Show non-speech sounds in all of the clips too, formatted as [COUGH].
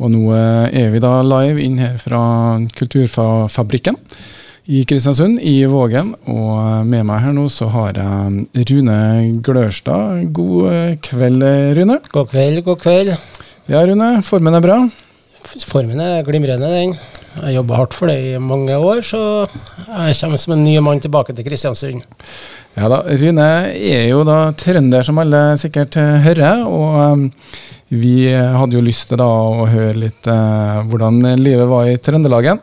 Og nå er vi da live inn her fra Kulturfabrikken i Kristiansund, i Vågen. Og med meg her nå så har jeg Rune Glørstad. God kveld, Rune. God kveld, god kveld. Ja, Rune. Formen er bra? Formen er glimrende, den. Jeg jobba hardt for det i mange år, så jeg kommer som en ny mann tilbake til Kristiansund. Ja da, Rune er jo da trønder, som alle sikkert hører. og vi hadde jo lyst til da å høre litt eh, hvordan livet var i Trøndelagen.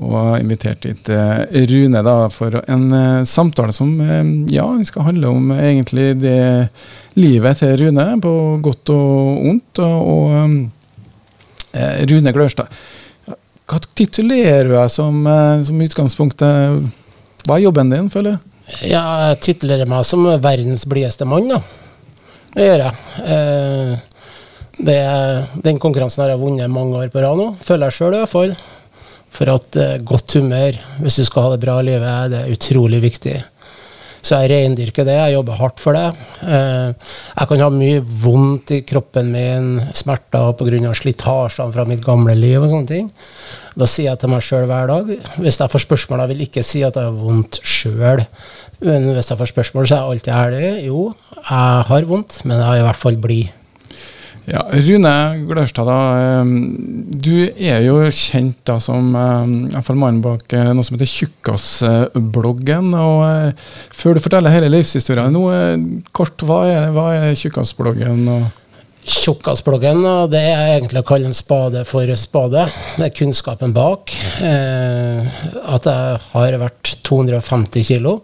Og inviterte hit eh, Rune da for en eh, samtale som eh, ja, skal handle om egentlig det livet til Rune, på godt og ondt. Og, eh, Rune Glørstad, hva titulerer du deg som, som utgangspunktet? Hva er jobben din, føler du? Ja, jeg titulerer meg som verdens blideste mann, da. Det gjør jeg. Eh, det, den konkurransen har jeg vunnet mange år på rad nå, føler jeg sjøl i hvert fall. For at eh, godt humør, hvis du skal ha det bra i livet, det er utrolig viktig. Så jeg reindyrker det, jeg jobber hardt for det. Eh, jeg kan ha mye vondt i kroppen min, smerter pga. slitasjene fra mitt gamle liv og sånne ting. Da sier jeg til meg sjøl hver dag Hvis jeg får spørsmål, jeg vil ikke si at jeg har vondt sjøl. Men hvis jeg får spørsmål, så er jeg alltid ærlig. Jo, jeg har vondt, men jeg er i hvert fall blid. Ja, Rune Glørstad, da, du er jo kjent da som iallfall mannen bak eh, noe som heter Tjukkasbloggen. og eh, Før du forteller hele livshistorien, nå kort, hva er, hva er Tjukkasbloggen? Tjukkasbloggen det er egentlig å kalle en spade for spade. Det er kunnskapen bak. Eh, at jeg har vært 250 kilo.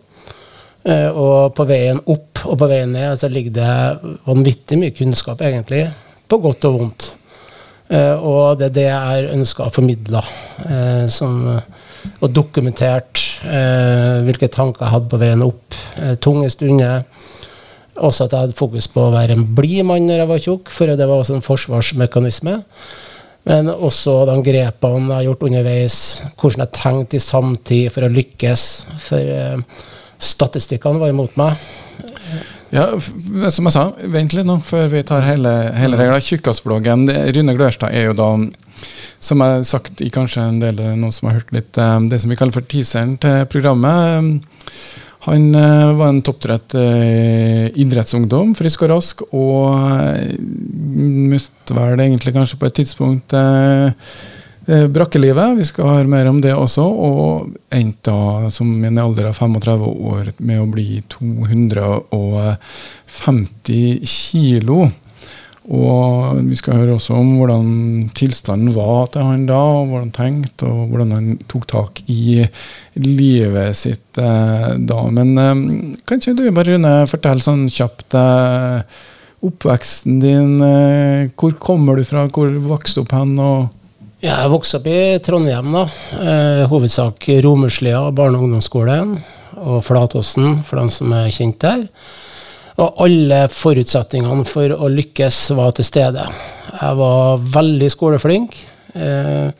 Eh, og på veien opp og på veien ned så ligger det vanvittig mye kunnskap, egentlig på godt og vondt. Uh, og det er det jeg ønska å formidle. Uh, som, og dokumentert hvilke tanker jeg hadde på veien opp. tunge stunder. Også at jeg hadde fokus på å være en blid mann når jeg var tjukk, for det var også en forsvarsmekanisme. Men også de grepene jeg har gjort underveis, hvordan jeg tenkte i samtid for å lykkes. For statistikkene var imot meg. Ja, som jeg sa, vent litt nå før vi tar hele, hele regla. Tjukkasbloggen, Rune Glørstad er jo da, som jeg har sagt i kanskje en del noen som har hørt litt, eh, det som vi kaller for teaseren til programmet. Han eh, var en topptrett eh, idrettsungdom, frisk og rask, og møtte vel egentlig kanskje på et tidspunkt Eh, brakkelivet. Vi skal høre mer om det også. Og endte da som en alder av 35 år med å bli 250 kilo. Og vi skal høre også om hvordan tilstanden var til han da, og hvordan han tenkte, og hvordan han tok tak i livet sitt eh, da. Men eh, kan du bare Rune, fortelle sånn kjapt eh, oppveksten din? Eh, hvor kommer du fra? Hvor vokste du opp hen? og jeg vokste opp i Trondheim, da. Eh, hovedsak Romerslia barne- og ungdomsskolen og Flatåsen, for dem som er kjent der. Og alle forutsetningene for å lykkes var til stede. Jeg var veldig skoleflink. Eh,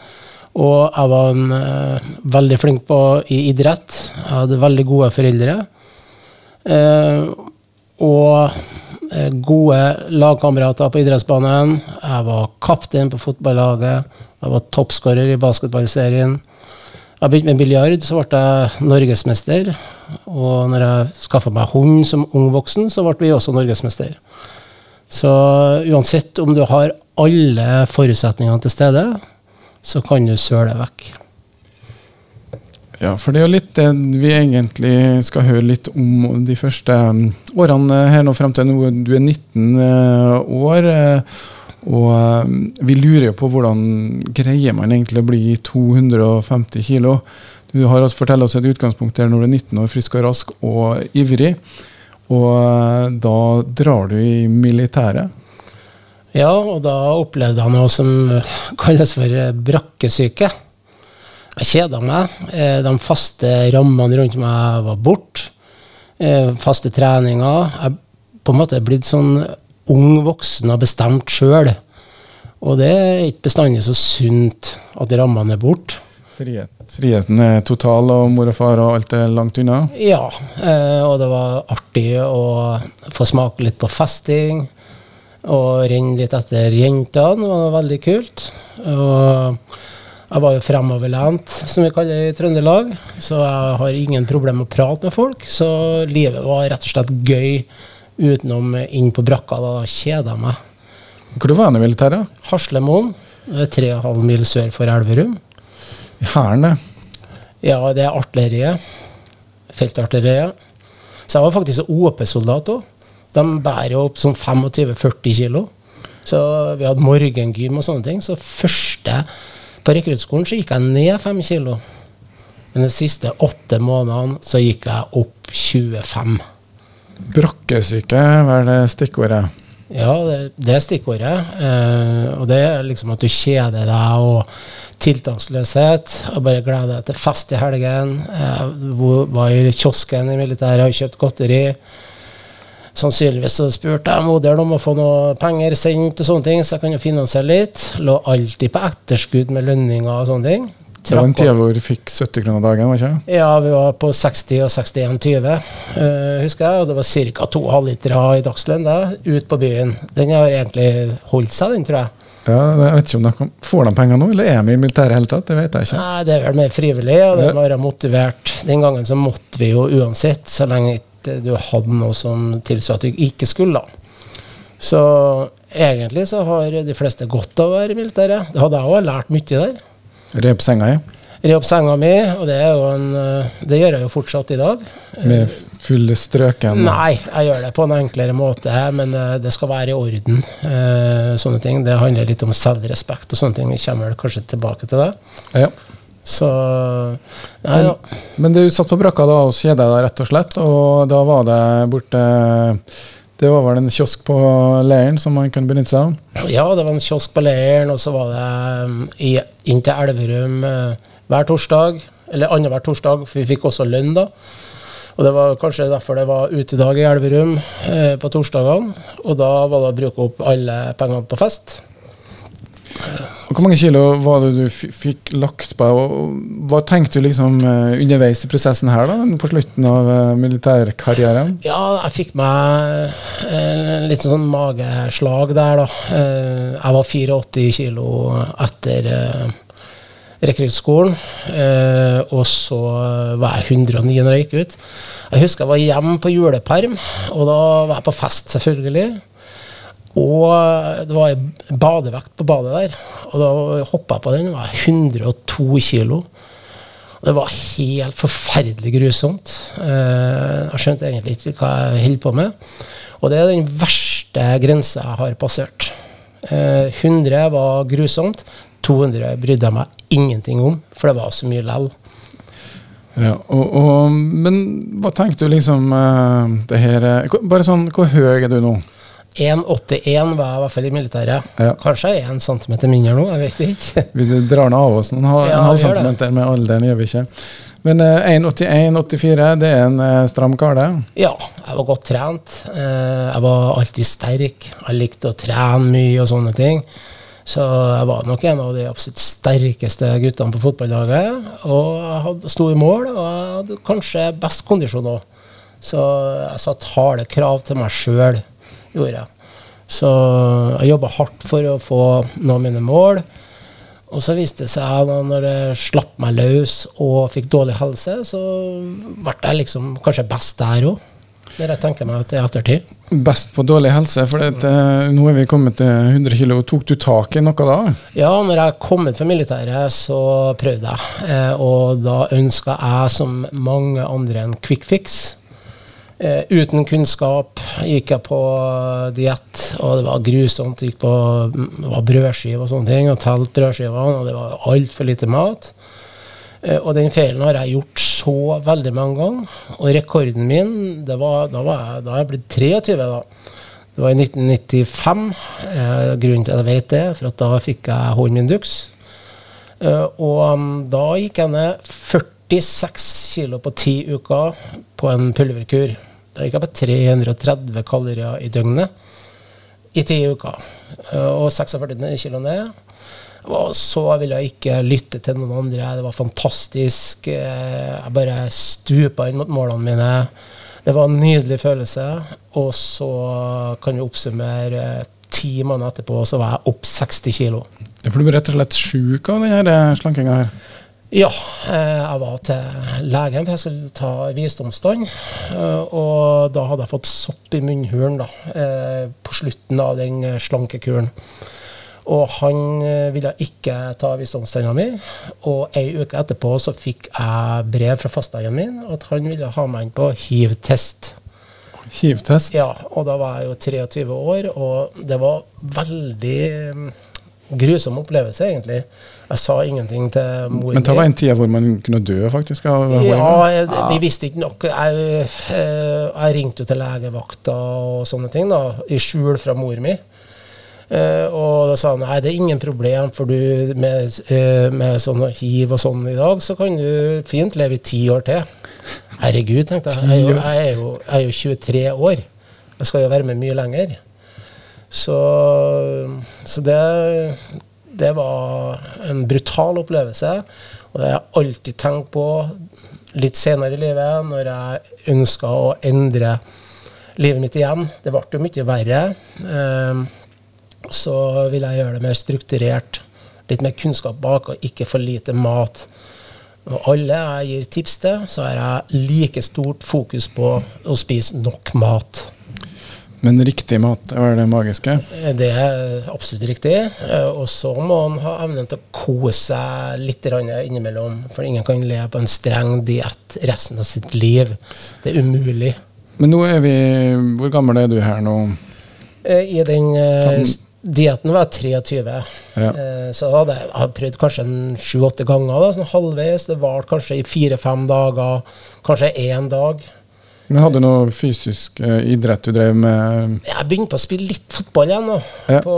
og jeg var en, eh, veldig flink på, i idrett. Jeg hadde veldig gode foreldre. Eh, og gode lagkamerater på idrettsbanen. Jeg var kaptein på fotballaget. Jeg var toppskårer i basketballserien. Jeg begynte med biljard, så ble jeg norgesmester. Og når jeg skaffa meg hund som ung voksen, så ble vi også norgesmester. Så uansett om du har alle forutsetningene til stede, så kan du søle vekk. Ja, for det er jo litt det vi egentlig skal høre litt om de første årene her nå frem til nå. Du er 19 eh, år. Eh, og eh, vi lurer jo på hvordan greier man egentlig å bli 250 kilo. Du har også fortalt oss et utgangspunkt der når du er 19 år, frisk og rask og ivrig. Og eh, da drar du i militæret. Ja, og da opplevde jeg noe som kalles for brakkesyke. Jeg kjeda meg. Eh, de faste rammene rundt meg var borte. Faste treninger. Jeg på en måte blitt sånn ung voksen og bestemt sjøl. Og det er ikke bestandig så sunt at rammene er borte. Frihet. Friheten er total, og mor og far og alt er langt unna? Ja, eh, og det var artig å få smake litt på festing. Og renne litt etter jentene. Det var veldig kult. Og jeg var jo fremoverlent, som vi kaller det i Trøndelag. Så jeg har ingen problemer med å prate med folk. Så livet var rett og slett gøy utenom inn på brakka. Da kjeda jeg meg. Hvor var du i militæret? Haslemoen. det er Tre og en halv mil sør for Elverum. I Hæren, det. Ja, det er artilleriet. Feltartilleriet. Så jeg var faktisk OP-soldat òg. De bærer jo opp sånn 25-40 kilo. Så vi hadde morgengym og sånne ting. Så første på rekruttskolen så gikk jeg ned 5 kilo. Men de siste åtte månedene så gikk jeg opp 25. Brakkesyke, er det stikkordet? Ja, det, det er stikkordet. Eh, og det er liksom at du kjeder deg og tiltaksløshet. Og bare gleder deg til fest i helgen. Hvor var i kiosken i militæret og kjøpt godteri. Sannsynligvis så spurte jeg moderen om å få noe penger sendt, og sånne ting, så jeg kan jo finansiere litt. Lå alltid på etterskudd med lønninger og sånne ting. Det var en tid hvor du fikk 70 kroner dagen, var ikke det? Ja, vi var på 60 og 61,20, uh, husker jeg. Og det var ca. to halvlitere i dagslønn da, ut på byen. Den har egentlig holdt seg, den, tror jeg. Ja, jeg vet ikke om de Får de penger nå, eller er de i militæret hele tatt? Det vet jeg ikke. Nei, Det er vel mer frivillig, og det må være motivert. Den gangen så måtte vi jo uansett, så lenge du hadde noe som tilsa at du ikke skulle. Så egentlig så har de fleste godt av å være i militæret. Det hadde jeg òg lært mye der. Re opp senga, ja? Re opp senga mi, og det, en, eh, det, gjør jeg jo fortsatt i dag. Med fulle strøken? Nei, jeg gjør det på en enklere måte, men eh, det skal være i orden. Eh, sånne ting. Det handler litt om selvrespekt og sånne ting. Vi kommer kanskje tilbake til det. Ja. Så nei, ja. Men, du satt på brakka da og kjeda rett og slett, og da var det borte det var vel en kiosk på leiren som man kunne benytte seg av? Ja, det var en kiosk på leiren, og så var det um, inn til Elverum uh, hver torsdag. Eller annenhver torsdag, for vi fikk også lønn da. Og det var kanskje derfor det var utedag i Elverum eh, på torsdagene. Og da var det å bruke opp alle pengene på fest. Hvor mange kilo var det du fikk lagt på? og Hva tenkte du liksom eh, underveis i prosessen her, da, på slutten av eh, militærkarrieren? Ja, jeg fikk meg eh, litt sånn mageslag der, da. Jeg var 84 kilo etter rekruttskolen. og så var jeg 109 når jeg gikk ut. Jeg husker jeg var hjemme på juleperm, og da var jeg på fest, selvfølgelig. Og det var badevekt på badet der. Og da hoppa jeg på den. Det var 102 kilo. Det var helt forferdelig grusomt. Eh, jeg skjønte egentlig ikke hva jeg holdt på med. Og det er den verste grensa jeg har passert. 100 eh, var grusomt. 200 brydde jeg meg ingenting om, for det var så mye lell. Ja, og, og, men hva tenkte du liksom uh, det her Bare sånn, hvor høy er du nå? 1,81 var jeg i hvert fall i militæret. Ja. Kanskje jeg er en centimeter mindre nå, jeg vet ikke. [LAUGHS] vi drar nå av oss noen ja, halv centimeter med alderen, gjør vi ikke. Men eh, 1,81-84, det er en eh, stram kar, det? Ja, jeg var godt trent. Eh, jeg var alltid sterk. Jeg likte å trene mye og sånne ting. Så jeg var nok en av de absolutt sterkeste guttene på fotballaget. Og jeg hadde, sto i mål, og jeg hadde kanskje best kondisjon òg. Så jeg satte harde krav til meg sjøl gjorde jeg. Så jeg jobba hardt for å få nå mine mål. Og så viste det seg da når det slapp meg løs og fikk dårlig helse, så ble jeg liksom kanskje best der òg. Når jeg tenker meg til ettertid. Best på dårlig helse, for det, nå er vi kommet til 100 kg. Tok du tak i noe da? Ja, når jeg kom ut fra militæret, så prøvde jeg. Eh, og da ønska jeg, som mange andre, en quick fix. Uh, uten kunnskap gikk jeg på diett, og det var grusomt. Gikk på, det var brødskive og sånne ting, og telt brødskivene, og det var altfor lite mat. Eh, og den feilen har jeg gjort så veldig mange ganger. Og rekorden min, var, da var jeg, da jeg blitt 23, da. Det var i 1995. Uh, eh, grunnen til at jeg vet det, for at da fikk jeg hånden min duks. og um, da gikk jeg ned 46 kilo på ti uker på en pulverkur. Da gikk jeg på 330 kalorier i døgnet i ti uker. Eh, og 46 kilo ned. Og så ville jeg ikke lytte til noen andre. Det var fantastisk. Eh, jeg bare stupa inn mot målene mine. Det var en nydelig følelse. Og så kan vi oppsummere ti måneder etterpå så var jeg opp 60 kilo. For du ble rett og slett sjuk av denne slankinga her? Ja, eh, jeg var til legen, for jeg skulle ta visdomstann. Eh, og da hadde jeg fått sopp i munnhulen da, eh, på slutten av den slankekuren. Og han ville ikke ta visdomstanna mi. Og ei uke etterpå så fikk jeg brev fra fastlegen min at han ville ha meg inn på hiv-test. Hiv-test? Ja, og da var jeg jo 23 år, og det var veldig grusom opplevelse, egentlig. Jeg sa ingenting til mor. Men det var en tid hvor man kunne dø, faktisk? av Ja, jeg, vi visste ikke nok. Jeg, eh, jeg, ringte jo til legevakta og sånne ting, da, i skjul fra mor mi. Uh, og da sa han nei, det er ingen problem, for du med, uh, med sånn hiv og sånn i dag, så kan du fint leve i ti år til. Herregud, tenkte jeg. Jeg er, jo, jeg, er jo, er jo 23 år. Jeg skal jo være med mye lenger. Så, så det, det var en brutal opplevelse. Og det har jeg alltid tenkt på litt senere i livet, når jeg ønska å endre livet mitt igjen. Det ble jo mye verre. Uh, så vil jeg gjøre det mer strukturert. Litt mer kunnskap bak, og ikke for lite mat. Og alle jeg gir tips til, så har jeg like stort fokus på å spise nok mat. Men riktig mat, er det magiske? Det er absolutt riktig. Og så må man ha evnen til å kose seg litt innimellom. For ingen kan leve på en streng diett resten av sitt liv. Det er umulig. Men nå er vi Hvor gammel er du her nå? I den Dietten var 23, ja. så da hadde jeg, hadde prøvd kanskje sju-åtte ganger. da, sånn halvveis. Det varte kanskje i fire-fem dager, kanskje én dag. Men Hadde du noe fysisk eh, idrett du drev med? Jeg begynte å spille litt fotball igjen. nå, ja. På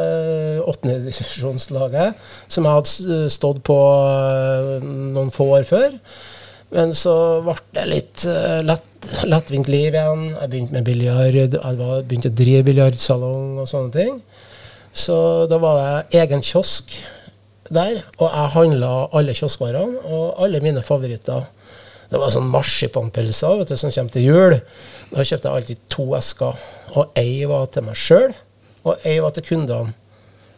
eh, åttendedivisjonslaget, som jeg hadde stått på eh, noen få år før. Men så ble det litt uh, lett, lettvint liv igjen. Jeg begynte med biljard. Jeg begynte å drive biljardsalong og sånne ting. Så da var det egen kiosk der, og jeg handla alle kioskvarene og alle mine favoritter. Det var sånn marsipanpølser vet du, som kommer til jul. Da kjøpte jeg alltid to esker. Og ei var til meg sjøl, og ei var til kundene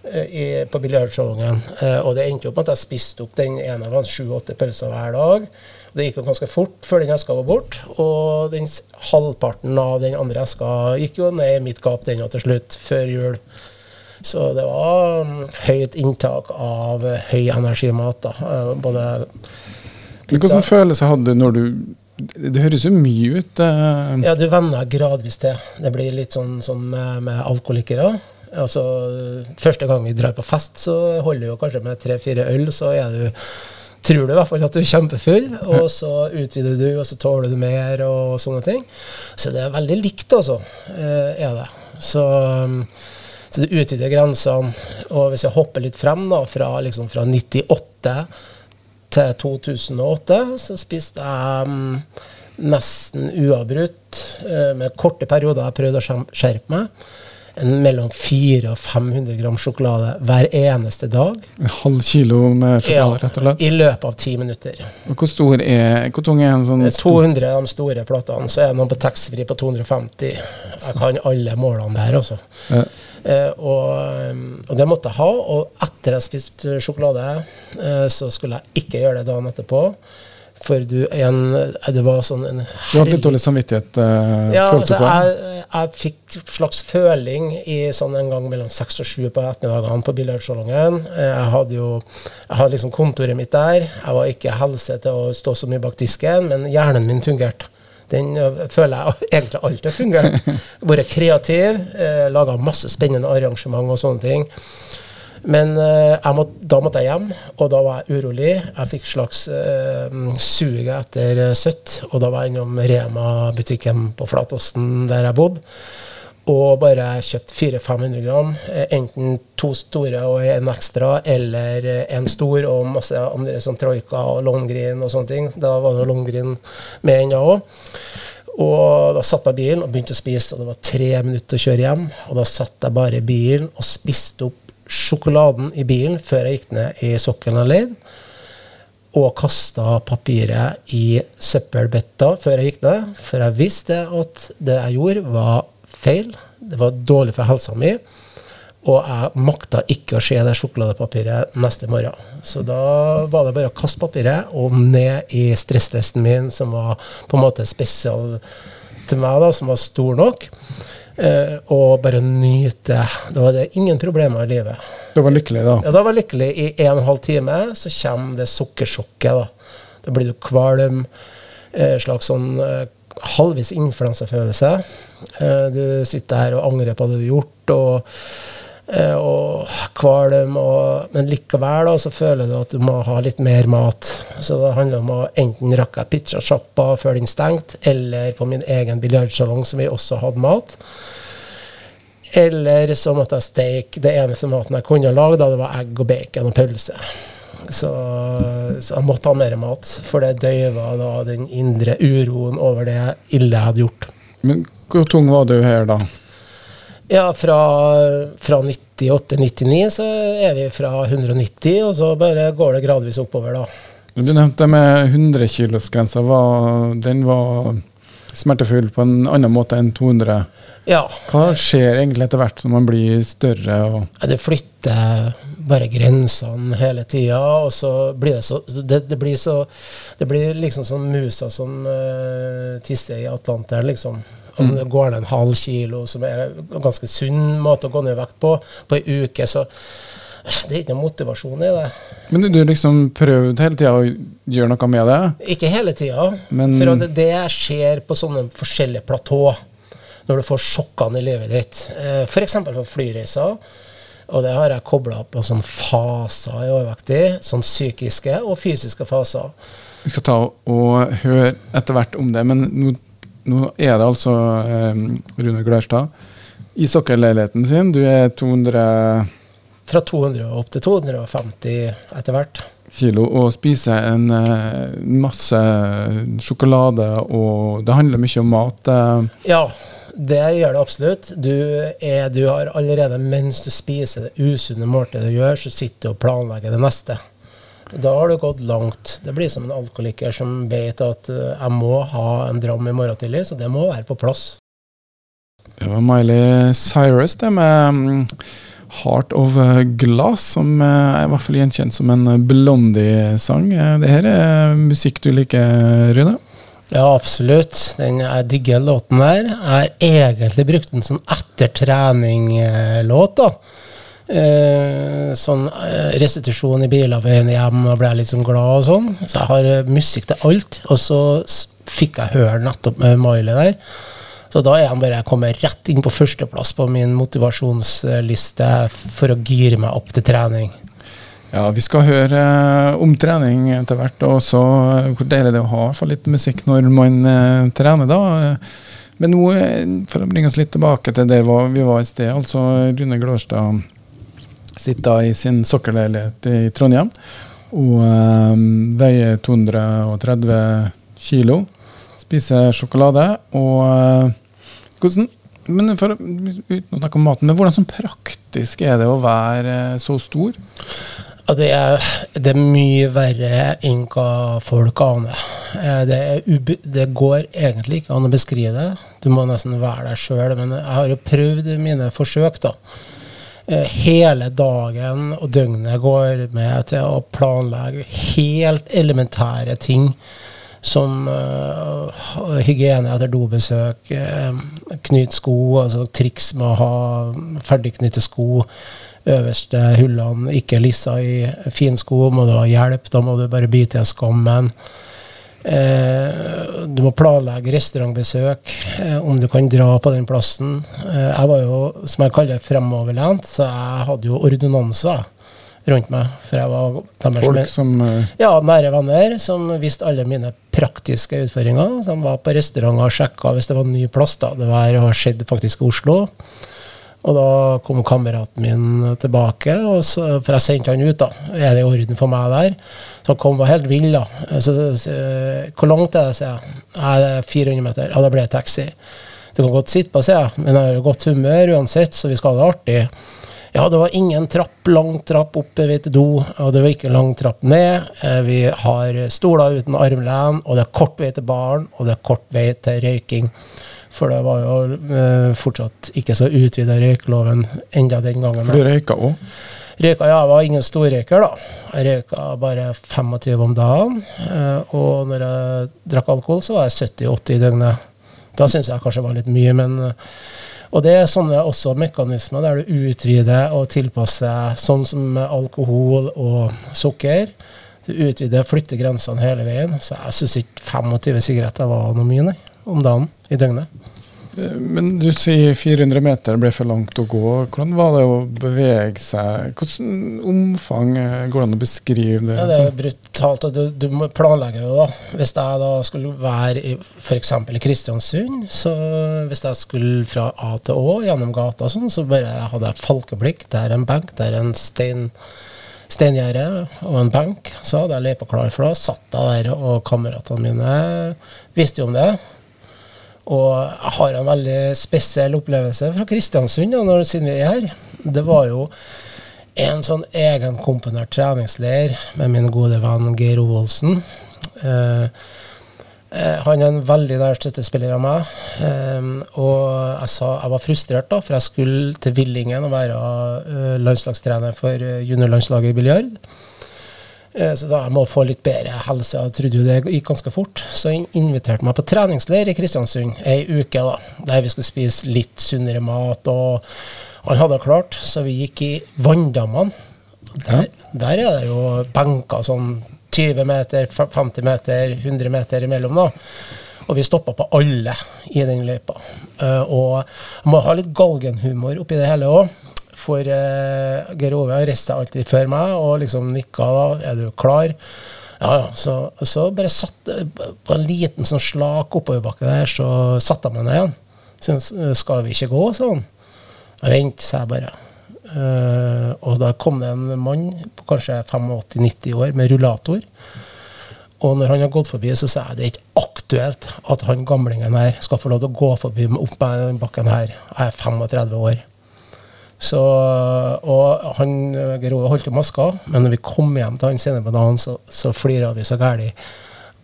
eh, i, på biljardsalongen. Eh, og det endte opp med at jeg spiste opp den ene av sju-åtte pølser hver dag. Det gikk jo ganske fort før den eska var borte. Og den halvparten av den andre eska gikk jo ned i mitt gap den til slutt, før jul. Så det var um, høyt inntak av høy energimat. da, uh, både pizza. Hvilken følelse hadde du når du det høres jo mye ut. Eh. Ja, du venner gradvis til. Det blir litt sånn som med, alkoholikere. Altså, første gang vi drar på fest, så holder jo kanskje med tre-fire øl, så er du tror du i hvert fall at du er kjempefull, og så utvider du, og så tåler du mer, og sånne ting. Så det er veldig likt, altså. Eh, er det. Så så du utvider grensene. Og hvis jeg hopper litt frem, da, fra, liksom, fra 98 til 2008, så spiste jeg um, nesten uavbrutt, uh, med korte perioder jeg prøvde å skjerpe meg, mellom 400 og 500 gram sjokolade hver eneste dag. En halv kilo med sjokolade, rett og slett? I løpet av ti minutter. Og hvor stor er hvor tung er en sånn 200 av de store platene. Så er det noen på taxfree på 250. Jeg kan alle målene der, altså. Ja. Eh, og, og, det måtte jeg ha. Og etter jeg spiste sjokolade, eh, så skulle jeg ikke gjøre det dagen etterpå. For du, en, det var sånn en Du har litt dårlig samvittighet? Eh, ja, altså, jeg, jeg, fikk slags føling i sånn en gang mellom seks og sju på ettermiddagene på billardsalongen. Jeg hadde jo jeg hadde liksom kontoret mitt der. Jeg var ikke helse til å stå så mye bak disken, men hjernen min fungerte. Den føler jeg [LAUGHS] egentlig alltid fungerer. Vært kreativ, eh, laga masse spennende arrangement og sånne ting. Men eh, må, da måtte jeg hjem, og da var jeg urolig. Jeg fikk slags eh, suget etter søtt, og da var jeg innom Rema-butikken på Flatåsen der jeg bodde og bare kjøpt 400-500 gram. Eh, enten to store og en ekstra, eller eh, en stor og masse andre som Troika og Longgreen og sånne ting. Da var det Longgreen med ennå òg. Og da satt jeg i bilen og begynte å spise, og det var tre minutter å kjøre hjem. Og da satt jeg bare i bilen og spiste opp sjokoladen i bilen før jeg gikk ned i sokkelen alene. Og kasta papiret i søppelbøtta før jeg gikk ned. For jeg visste at det jeg gjorde, var feil. Det var dårlig for helsa mi. Og jeg makta ikke å se det sjokoladepapiret neste morgen. Så da var det bare å kaste papiret og ned i stresstesten min, som var på en måte spesial til meg, da, som var stor nok. Eh, og bare nyte. Da var det ingen problemer i livet. Du var lykkelig, da? Ja, da var jeg lykkelig. I en og en halv time så kommer det sukkersjokket. Da Da blir du kvalm. Eh, slags sånn eh, halvvis influensafølelse. Du sitter her og angrer på det du har gjort. og og kvalm, og, men likevel da, så føler du at du må ha litt mer mat. Så det handler om å enten rakke pizzasjappa før den stengte, eller på min egen biljardsalong, som vi også hadde mat. Eller så måtte jeg steke det eneste maten jeg kunne lage, da det var egg og bacon og pølse. Så, så jeg måtte ha mer mat, for det døyva da den indre uroen over det ille jeg hadde gjort. Men hvor tung var du her, da? Ja, fra, fra 98-99 så er vi fra 190, og så bare går det gradvis oppover, da. Du nevnte med 100-kilosgrensa. Den var smertefull på en annen måte enn 200. Ja. Hva skjer egentlig etter hvert når man blir større? Og Ja, Det flytter bare grensene hele tida, og så blir det så Det, det blir så Det blir liksom som musa som uh, tisser i Atlanteren, liksom. Det går ned en halv kilo, som er en ganske sunn måte å gå ned i vekt på, på ei uke, så det er ikke noe motivasjon i det. Men du, du liksom prøvd hele tida å gjøre noe med det? Ikke hele tida. Men- For det, det skjer på sånne forskjellige platå. Når du får sjokkene i livet ditt. Eh, F.eks. på flyreiser. Og det har jeg kobla på sånne faser i overvektig. Sånn psykiske og fysiske faser. Vi skal ta og høre etter hvert om det, men nå, nå er det altså eh, Rune Glørstad i sokkelleiligheten sin. Du er 200 Fra 200 og opp til 250 etter hvert. kilo og spiser en eh, masse sjokolade, og det handler mye om mat. eh. Ja, det gjør det absolutt. Du, er, du har allerede, mens du spiser det usunne måltidet du gjør, så sitter du og planlegger det neste. Da har du gått langt. Det blir som en alkoholiker som vet at eh, jeg må ha en dram i morgen tidlig, så det må være på plass. Det var Miley Cyrus, det med mm, Heart of Glass, som eh, er i hvert fall gjenkjent som en Blondie-sang. Eh, Det her er musikk du liker, Rune? Ja, absolutt. Den, jeg digger låten her. Jeg har egentlig brukt den som ettertrening-låt. da. Eh, sånn eh, restitusjon i biler på veien hjem, og ble litt sånn glad og sånn. Så jeg har eh, musikk til alt. Og så fikk jeg høre nettopp med Miley der. Så da er han bare kommet rett inn på førsteplass på min motivasjonsliste for å gire meg opp til trening. Ja, vi skal høre om trening etter hvert, og eh, hvor deilig det er å ha for litt musikk når man trener, da. Men nå, for å bringe oss litt tilbake til der vi var i sted, altså Rune Glårstad sitter i sin sokkelleilighet i Trondheim og eh, veier 230 kilo. Spiser sjokolade og uh, hvordan men for, Uten å snakke om maten, men hvordan sånn praktisk er det å være uh, så stor? Ja, det, er, det er mye verre enn hva folk aner. Eh, Det, det går egentlig ikke an å beskrive det. Du må nesten være deg sjøl. Men jeg har jo prøvd mine forsøk, da. Eh, Hele dagen og døgnet går med til å planlegge helt elementære ting. Som uh, hygiene etter dobesøk, uh, knyte sko, altså triks med å ha ferdigknytte sko øverste hullene ikke lissa i finsko, må du ha hjelp, da må du bare bite i skammen. Eh, du må planlegge restaurantbesøk, eh, om du kan dra på den plassen. Eh, jeg var jo, som jeg kaller det, fremoverlent, så jeg hadde jo ordinanser rundt meg. For jeg var deres Folk som eh, ja, nære venner som visste alle mine praktiske utfordringer. De var på restauranter og sjekka hvis det var en ny plass. da. Det var har skjedd faktisk i Oslo. Og da kom kameraten min tilbake, og så, for jeg sendte han ut. da. Er det i orden for meg der? Han kom var helt vill. da. Så, så, Hvor langt er det, sier jeg. Nei, det er 400 meter. Ja, da blir det taxi. Du kan godt sitte på, sier jeg, men jeg har godt humør uansett, så vi skal ha det artig. Ja, det var ingen trapp, lang trapp opp ved do, og det var ikke lang trapp ned. Eh, Vi har stoler uten armlen, og det er kort vei til baren, og det er kort vei til røyking. For det var jo eh, fortsatt ikke så utvida røykeloven enda den gangen. Du røyka òg? Røyka, jeg var ingen storrøyker, da. Jeg røyka bare 25 om dagen. Eh, og når jeg drakk alkohol, så var jeg 70-80 i døgnet. Da syns jeg kanskje det var litt mye, men eh, Og det er sånne også mekanismer der du utvider og tilpasser, sånn som alkohol og sukker. Du utvider, flytter grensene hele veien. Så jeg syns ikke 25 sigaretter var noe mye, nei, om dagen i døgnet. Men du sier 400 meter ble for langt å gå. Hvordan var det å bevege seg? Hvordan omfang eh, går det an å beskrive det? Ja, det er brutalt. og Du, du må planlegge jo, da. Hvis jeg da skulle være i f.eks. i Kristiansund, så hvis jeg skulle fra A til Å gjennom gata sånn, så bare hadde jeg falkeblikk. Der er en benk, der er en stein steingjerde og en benk. Så hadde jeg løypa klar for det. Satt jeg der, og kameratene mine visste jo om det. Og jeg har en veldig spesiell opplevelse fra Kristiansund da, når, siden vi er her. Det var jo en sånn egenkomponert treningsleir med min gode venn Geir Ovoldsen. Eh, eh, han er en veldig nær støttespiller av meg. Eh, og jeg, sa, jeg var frustrert, da, for jeg skulle til Villingen og være eh, landslagstrener for eh, juniorlandslaget i biljard. Eh, så da jeg må få litt bedre helse. Jeg trodde jo det gikk ganske fort. Så jeg inviterte meg på treningsleir i Kristiansund ei uke, da, der vi skulle spise litt sunnere mat. og Han hadde klart, så vi gikk i Vanndammene. Der, der er det jo benker sånn 20 meter, 50 meter, 100 meter imellom. da. Og vi stoppa på alle i den løypa. Uh, og jeg må ha litt galgenhumor oppi det hele òg. For uh, Geir Ove reiste alltid før meg og liksom nikka da. Er du klar? Ja, ja. Så, så bare satt på en liten sånn slak oppoverbakke der, så satte jeg meg ned igjen. Så skal vi ikke gå, sa han. Vent, sa jeg bare. Uh, og da kom det en mann på kanskje 85-90 år med rullator. Og når han har gått forbi, så sa jeg det er ikke aktuelt at han gamlingen her skal få lov til å gå forbi opp den bakken her. Jeg er 35 år. Så, og han Geir Ove holdt jo maska, men når vi kom hjem til han senere på dagen, så, så flira vi så gæli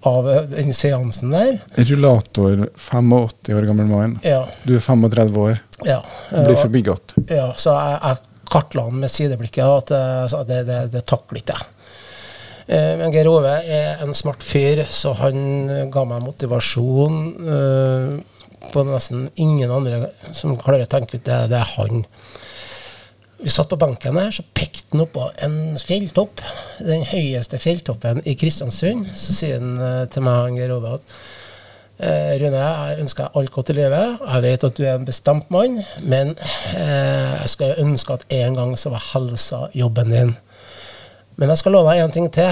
av den seansen der. Rullator, 85 år gammel mann. Ja. Du er 35 år. Ja. Blir forbigått. Ja, så jeg, jeg kartla han med sideblikket at uh, det, det, det takler ikke jeg. Uh, men Geir Ove er en smart fyr, så han ga meg motivasjon uh, på nesten ingen andre som klarer å tenke ut det. Det er han. Vi satt på benken her, så pekte han oppå en fjelltopp. Den høyeste fjelltoppen i Kristiansund. Så sier han uh, til meg Geir Ove at Uh, Rune, jeg ønsker deg alt godt i livet. Jeg vet at du er en bestemt mann, men eh, jeg skal ønske at en gang så var helsa jobben din. Men jeg skal love deg en ting til,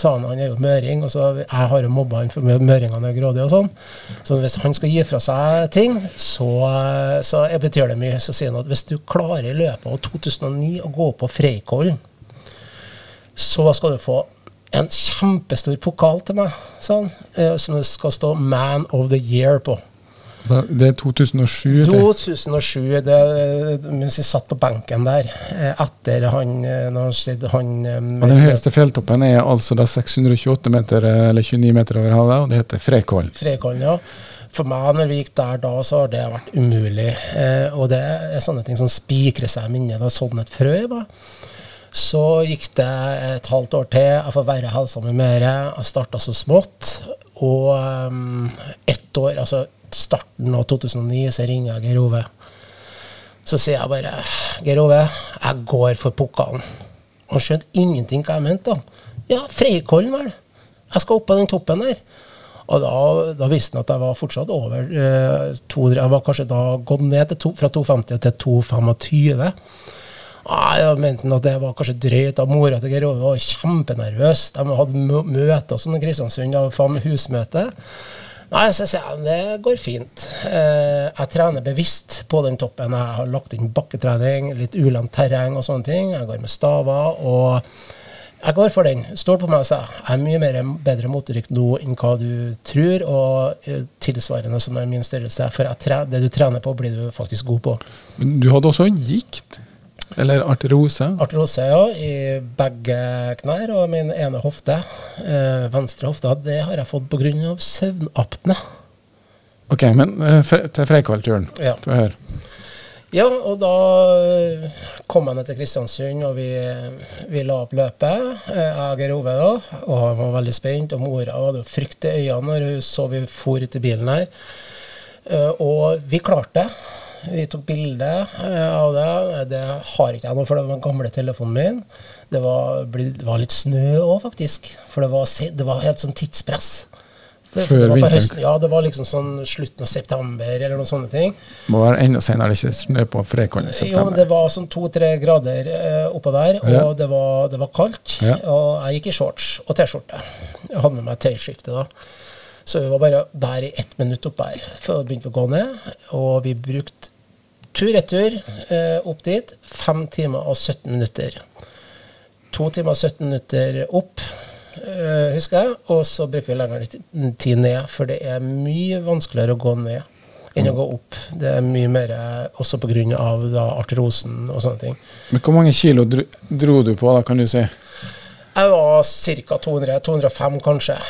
sa han. Han er jo møring, og så jeg har jo mobba han for møringene er grådige og sånn. Så hvis han skal gi fra seg ting, så, så betyr det mye. Så sier han at hvis du klarer i løpet av 2009 å gå på Freikollen, så skal du få en kjempestor pokal til meg, sånn, som det skal stå 'Man of the Year' på. Det er 2007? 2007, det, mens vi satt på benken der. eh, Etter han når han, han Og Den høyeste fjelltoppen er altså da 628 meter, eller 29 meter over havet, og det heter Freikollen. Freikollen, ja. For meg, når vi gikk der da, så har det vært umulig. Eh, og det er sånne ting som spikrer seg i minnet. Da sånn et frø var. Så gikk det et halvt år til. Jeg får være helsa mi mer. Jeg starta så smått. Og um, ett år, altså starten av 2009, så ringer jeg Geir Ove. Så sier jeg bare Geir Ove, jeg går for pokalen. Han skjønte ingenting hva jeg mente. da. Ja, Freikollen, vel. Jeg skal opp på den toppen der. Og da, da visste han at jeg var fortsatt over eh, 200. Jeg var kanskje da gått ned to, fra 250 til 225. Ah, jeg mente at det var kanskje drøyt. av Mora til Geir Ove var kjempenervøs. De hadde møte og sånn i Kristiansund, husmøte. Nei, så sier jeg det går fint. Eh, jeg trener bevisst på den toppen. Jeg har lagt inn bakketrening, litt ulendt terreng og sånne ting. Jeg går med staver. og jeg går for den. Stol på meg, sa jeg. Jeg er mye mer, bedre motorikk nå enn hva du tror, og tilsvarende som er min størrelse. For det du trener på, blir du faktisk god på. Men du hadde også gikt? Eller arterose? Arterose, ja. I begge knær og min ene hofte. Eh, venstre hofte. Det har jeg fått pga. søvnapne. Ok, men eh, til Freikvall-turen. Ja. Få høre. Ja, og da eh, kom jeg ned til Kristiansund, og vi, vi la opp løpet. Eh, Jeg og Ove, da, og han var veldig spent. Og mora hadde jo frykt i øynene når hun så vi for ut i bilen her. Og vi klarte det. Vi tok bilde eh, av det. Det har ikke jeg nå, for det var den gamle telefonen min. Det var, det var litt snø òg, faktisk. For det var, det var helt sånn tidspress. For, Før det var på vinteren. høsten, ja, det var liksom sånn slutten av september eller noen sånne ting. Må være enda senere, ikke snø på Freikvall i september. Jo, det var sånn to-tre grader eh, oppå der, og Ja. det, var, det var kaldt. Ja. Og jeg gikk i shorts og T-skjorte. Jeg hadde med meg tøyskifte da. Så vi var bare der i ett minutt opp der. vi begynte å gå ned. Og vi brukte tur-retur eh, opp dit. Fem timer og 17 minutter. To timer og 17 minutter opp, eh, husker jeg. Og så bruker vi lengre tid ned, for det er mye vanskeligere å gå ned enn å gå opp. Det er mye mer eh, også pga. arterosen og sånne ting. Men hvor mange kilo dro, dro du på, da, kan du si? Jeg var ca. 200, 205 kanskje.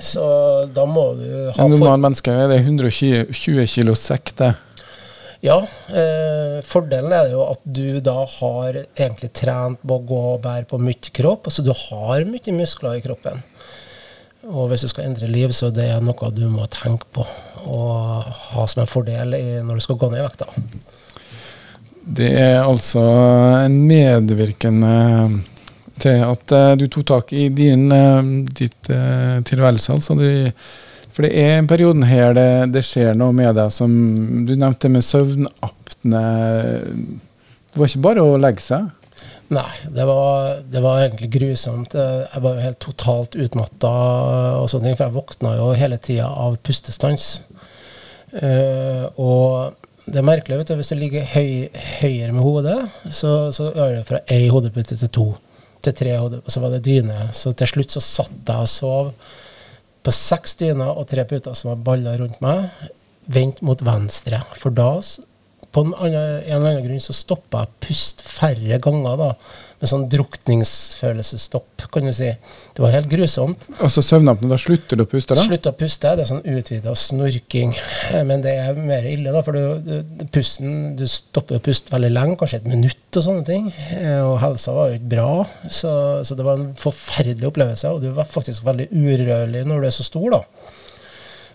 Så da må du ha En normal menneske er det 120 20 kilo sekk, det. Ja. Eh, fordelen er jo at du da har egentlig trent på å gå og bære på mye kropp. Så du har mye muskler i kroppen. Og hvis du skal endre liv, så det er noe du må tenke på og ha som en fordel når du skal gå ned i vekta. Det er altså en medvirkende til at uh, du tok tak i din uh, ditt uh, tilværelse. Altså du, for det er en perioden her det, det skjer noe med deg som Du nevnte med søvnapne. Det var ikke bare å legge seg. Nei, det var, det var egentlig grusomt. Jeg var jo helt totalt utmatta, og sånne ting, for jeg våkna jo hele tida av pustestans. Og det er merkelig, vet du, hvis du ligger høy, høyere med hodet, så, så øker det fra én hodepute til to. Til tre og så var det dyne. Så til slutt så satt jeg og sov på seks dyner og tre puter som var balla rundt meg, vendt mot venstre. For da på en, annen, en eller annen grunn så stoppa jeg pust færre ganger, da. Med sånn drukningsfølelsesstopp, kan du si. Det var helt grusomt. Altså søvnapne, da slutter du å puste? da? Slutter å puste. Det er sånn utvida snorking. Eh, Men det er mer ille, da, for du, du, pusten, du stopper å puste veldig lenge, kanskje et minutt og sånne ting. Eh, Og helsa var jo ikke bra, så, så det var en forferdelig opplevelse. Og du var faktisk veldig urørlig når du er så stor, da.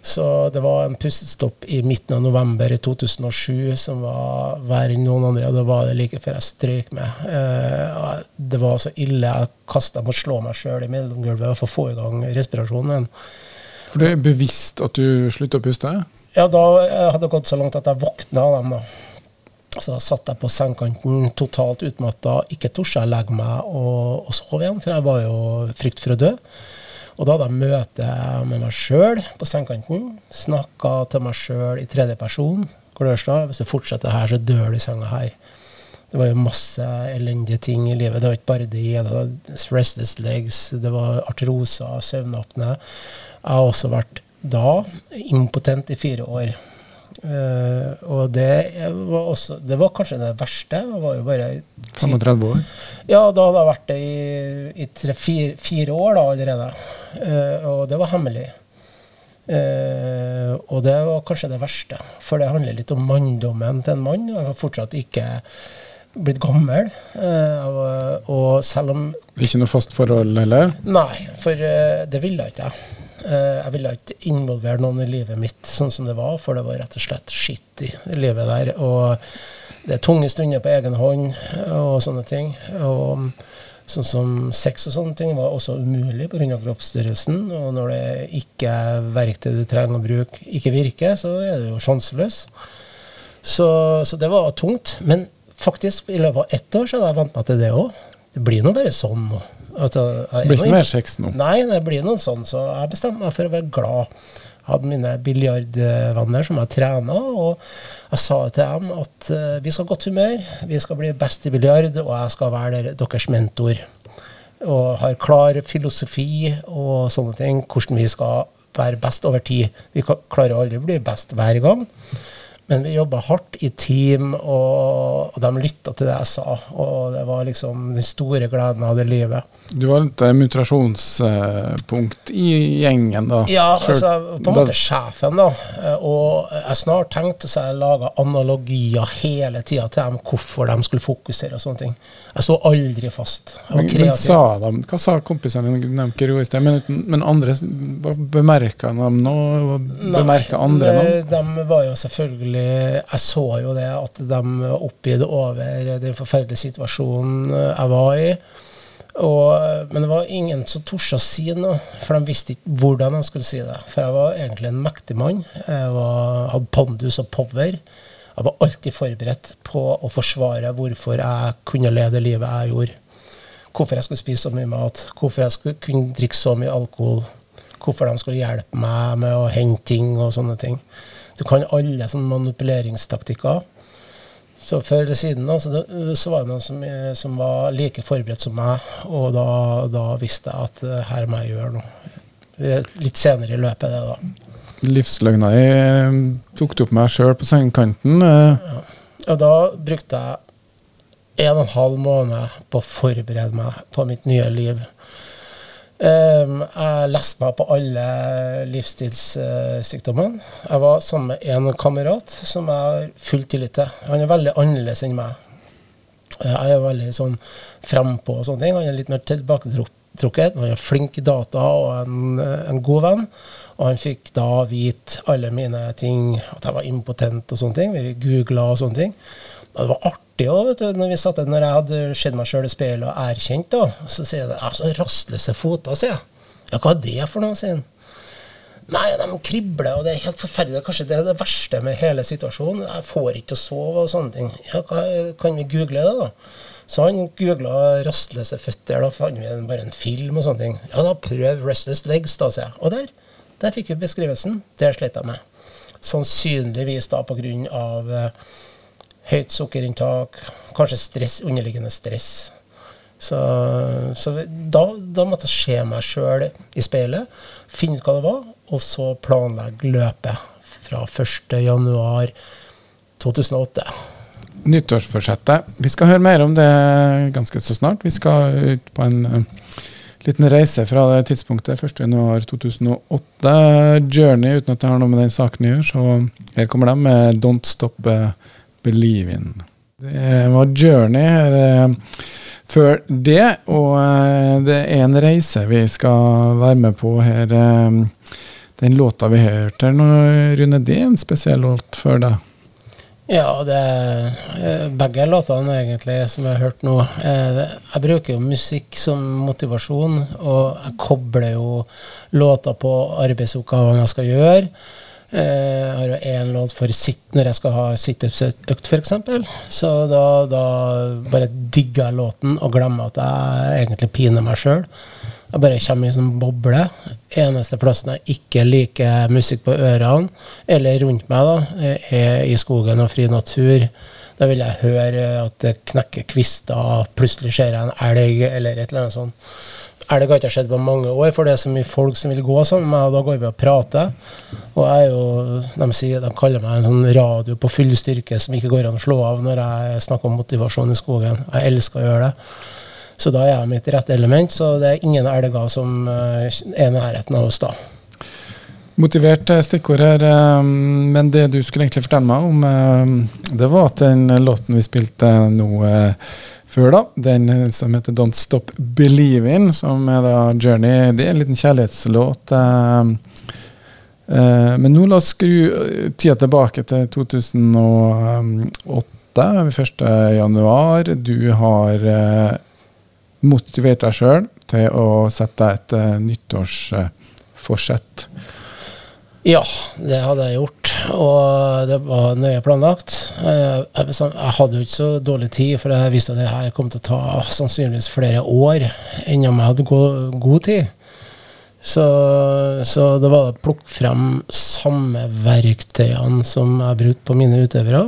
Så det var en pustestopp i midten av november i 2007 som var verre enn noen andre, og da var det like før jeg strøyk med. Eh, det var så ille. Jeg kasta mot slå meg sjøl i mellomgulvet for å få i gang respirasjonen. For det er bevisst at du slutter å puste? Ja, da eh, hadde det gått så langt at jeg våkna av dem, da. Så da satt jeg på sengekanten, totalt utmatta, ikke torde jeg legge meg og, og sove igjen, for jeg var jo frykt for å dø. Og da hadde jeg møte med meg sjøl på sengekanten. Snakka til meg sjøl i tredje person. Glørstad, hvis du fortsetter her, så dør du i senga her. Det var jo masse elendige ting i livet. Det var ikke bare det. Det var restless legs, det var artroser, søvnapne. Jeg har også vært da impotent i fire år. Eh, og det var, også, det var kanskje det verste. Jeg var jo bare 35 år? ja, da hadde jeg vært det i, i tre, fire, fire år da allerede. Uh, og det var hemmelig. Uh, og det var kanskje det verste, for det handler litt om manndommen til en mann. Og jeg har fortsatt ikke blitt gammel. Og, selv om Ikke noe fast forhold heller? Nei, for det ville jeg. Eh, jeg ville ikke involvere noen i livet mitt sånn som det var, for det var rett og slett skitt i livet der. Og det er tunge stunder på egen hånd og sånne ting. Og sånn som sex og sånne ting var også umulig pga. kroppsstørrelsen. Og når det ikke er verktøy du trenger å bruke, ikke virker, så er du jo sjanseløs. Så, så det var tungt. Men faktisk, i løpet av ett år så hadde jeg vent meg til det òg. Det blir nå bare sånn nå. Jeg- Det blir ikke mer sex nå? Nei, det blir noe sånn, så jeg bestemte meg for å være glad. Jeg hadde mine biljardvenner som jeg trena, og jeg sa til dem at uh, vi skal ha godt humør, vi skal bli best i biljard, og jeg skal være der- deres mentor. Og har klar filosofi og sånne ting, hvordan vi skal være best over tid. Vi klarer aldri å bli best hver gang, Men vi jobba hardt i team, og, og de lytta til det jeg sa. Og det var liksom den store gleden av det livet. Du var et mutasjonspunkt i gjengen, da? Ja, altså, på en måte sjefen, da. Og jeg snart tenkte så jeg laga analogier hele tida til dem hvorfor de skulle fokusere og sånne ting. Jeg sto aldri fast. Men, men, sa de, Hva sa kompisene dine? Men, men andre bemerka de noe? Bemerka andre noe? De var jo selvfølgelig Jeg så jo det at de var over den forferdelige situasjonen jeg var i. Og, men det var ingen som torde å si noe, for de visste ikke hvordan de skulle si det. For jeg var egentlig en mektig mann. Jeg var, hadde pondus og power. Jeg var alltid forberedt på å forsvare hvorfor jeg kunne leve det livet jeg gjorde. Hvorfor jeg skulle spise så mye mat, hvorfor jeg skulle kunne drikke så mye alkohol. Hvorfor de skulle hjelpe meg med å hente ting og sånne ting. Du kan alle sånne manipuleringstaktikker. Så før eller siden altså, så, det, så, var det noen som, som, var like forberedt som meg, og da, da visste jeg at uh, her må jeg gjøre noe. Litt senere i løpet, det da. Livsløgna jeg tok det opp meg sjøl på sengekanten. Ja. Og da brukte jeg en og en halv måned på å forberede meg på mitt nye liv. Um, jeg leste meg på alle livsstilssykdommene. Jeg var sammen med en kamerat som jeg har full tillit til. Han er veldig annerledes enn meg. Uh, jeg er veldig sånn frempå og sånne ting. Han er litt mer tilbaketrukket. Han er flink i data og en, en god venn. Og han fikk da vite alle mine ting, at jeg var impotent og sånne ting. Vi googla og sånne ting. Det var artig òg, når vi satte, når jeg hadde sett meg sjøl i speilet og erkjent, da. Så sier jeg altså, rastløse foter, sier jeg. Ja, hva er det for noe, sier han. Nei, de kribler, og det er helt forferdelig. Kanskje det er det verste med hele situasjonen. Jeg får ikke å sove og sånne ting. Ja, kan vi google det, da? Så han googla 'rastløse føtter', da fant vi bare en film og sånne ting. Ja, da prøv 'restless legs', da, sier jeg. Og der, der fikk vi beskrivelsen. Det slet jeg med. Sannsynligvis da på grunn av eh, høyt sukkerinntak, kanskje stress, underliggende stress. Så, så da, da, måtte jeg se meg sjøl i speilet, finne ut hva det var, og så planlegge løpet fra 1.1.2008. Nyttårsforsettet. Vi skal høre mer om det ganske så snart. Vi skal ut på en uh, liten reise fra det tidspunktet 1.1.2008. Journey, uten at det har noe med den saken å gjøre. Så her kommer de med Don't Stop uh, Believe In. Det var Journey her før det, og eh, det er en reise vi skal være med på her. Eh, den låta vi hørte nå, Rune, det er en spesiell låt for deg? Ja, det er eh, begge låtene egentlig som jeg har hørt nå. Jeg bruker jo musikk som motivasjon, og jeg kobler jo låter på arbeidsoppgavene jeg skal gjøre. Eh, jeg har jo én låt for sitt når jeg skal ha situpsøkt, f.eks. Så da, da, bare digger jeg låten og glemmer at jeg egentlig piner meg sjøl. Jeg bare kommer i en sånn boble. Eneste plassen jeg ikke liker musikk på ørene, eller rundt meg, da, er i skogen og fri natur. Da vil jeg høre at det knekker kvister, plutselig ser jeg en elg, eller et eller annet sånt elg har ikke skjedd på mange år, for det er så mye folk som vil gå sammen med meg, og da går vi og prater. Og jeg er jo, de, sier, de kaller meg en sånn radio på full styrke som ikke går an å slå av når jeg snakker om motivasjon i skogen. Jeg elsker å gjøre det. Så da er jeg mitt rette element, så det er ingen elger som eh, er i nærheten av oss da. Motivert eh, stikkord her, eh, men det du skulle egentlig fortelle meg om, det var at den låten vi spilte nå før, da. Den som heter 'Don't Stop Believing', som er da Journey. Det er en liten kjærlighetslåt. Uh, uh, men nå la oss skru tida tilbake til 2008. 1. januar. Du har motivert deg sjøl til å sette et nyttårsforsett. Ja, det hadde jeg gjort. Og det var nøye planlagt. Eh, jeg hadde jo ikke så dårlig tid, for jeg visste at det her kom til å ta sannsynligvis flere år ennå jeg hadde god tid. Så, så, det var å plukke frem samme verktøyene som jeg brukte på mine utøvere,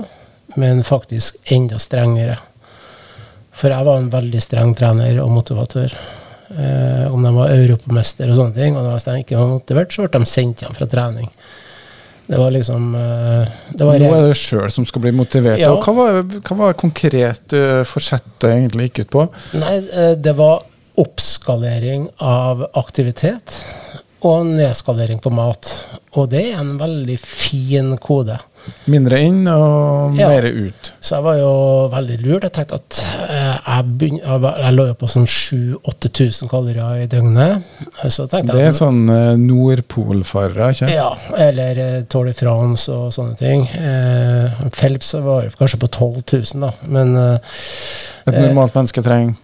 men faktisk enda strengere. For jeg var en veldig streng trener og motivatør. Eh, om de var europamester og sånne ting. Og hvis de ikke var motivert, så ble de sendt hjem fra trening. Det var liksom eh, det var Nå er det sjøl som skal bli motivert. Ja. Og hva var, hva var konkret uh, forsettet egentlig gikk ut på? Nei, eh, det var oppskalering av aktivitet og nedskalering på mat. Og det er en veldig fin kode. Mindre inn og Ja. mer ut. Så jeg var jo veldig lurt. Jeg tenkte at eh, jeg, begyn- jeg, lå på sånn 7000-8000 kalorier i døgnet. Så tenkte Det jeg er sånn uh, Nordpolfarere, ikke Ja, eller eh, Tour de France og sånne ting. Eh, Phelps var kanskje på 12 000, da. Men eh, Et normalt menneske trenger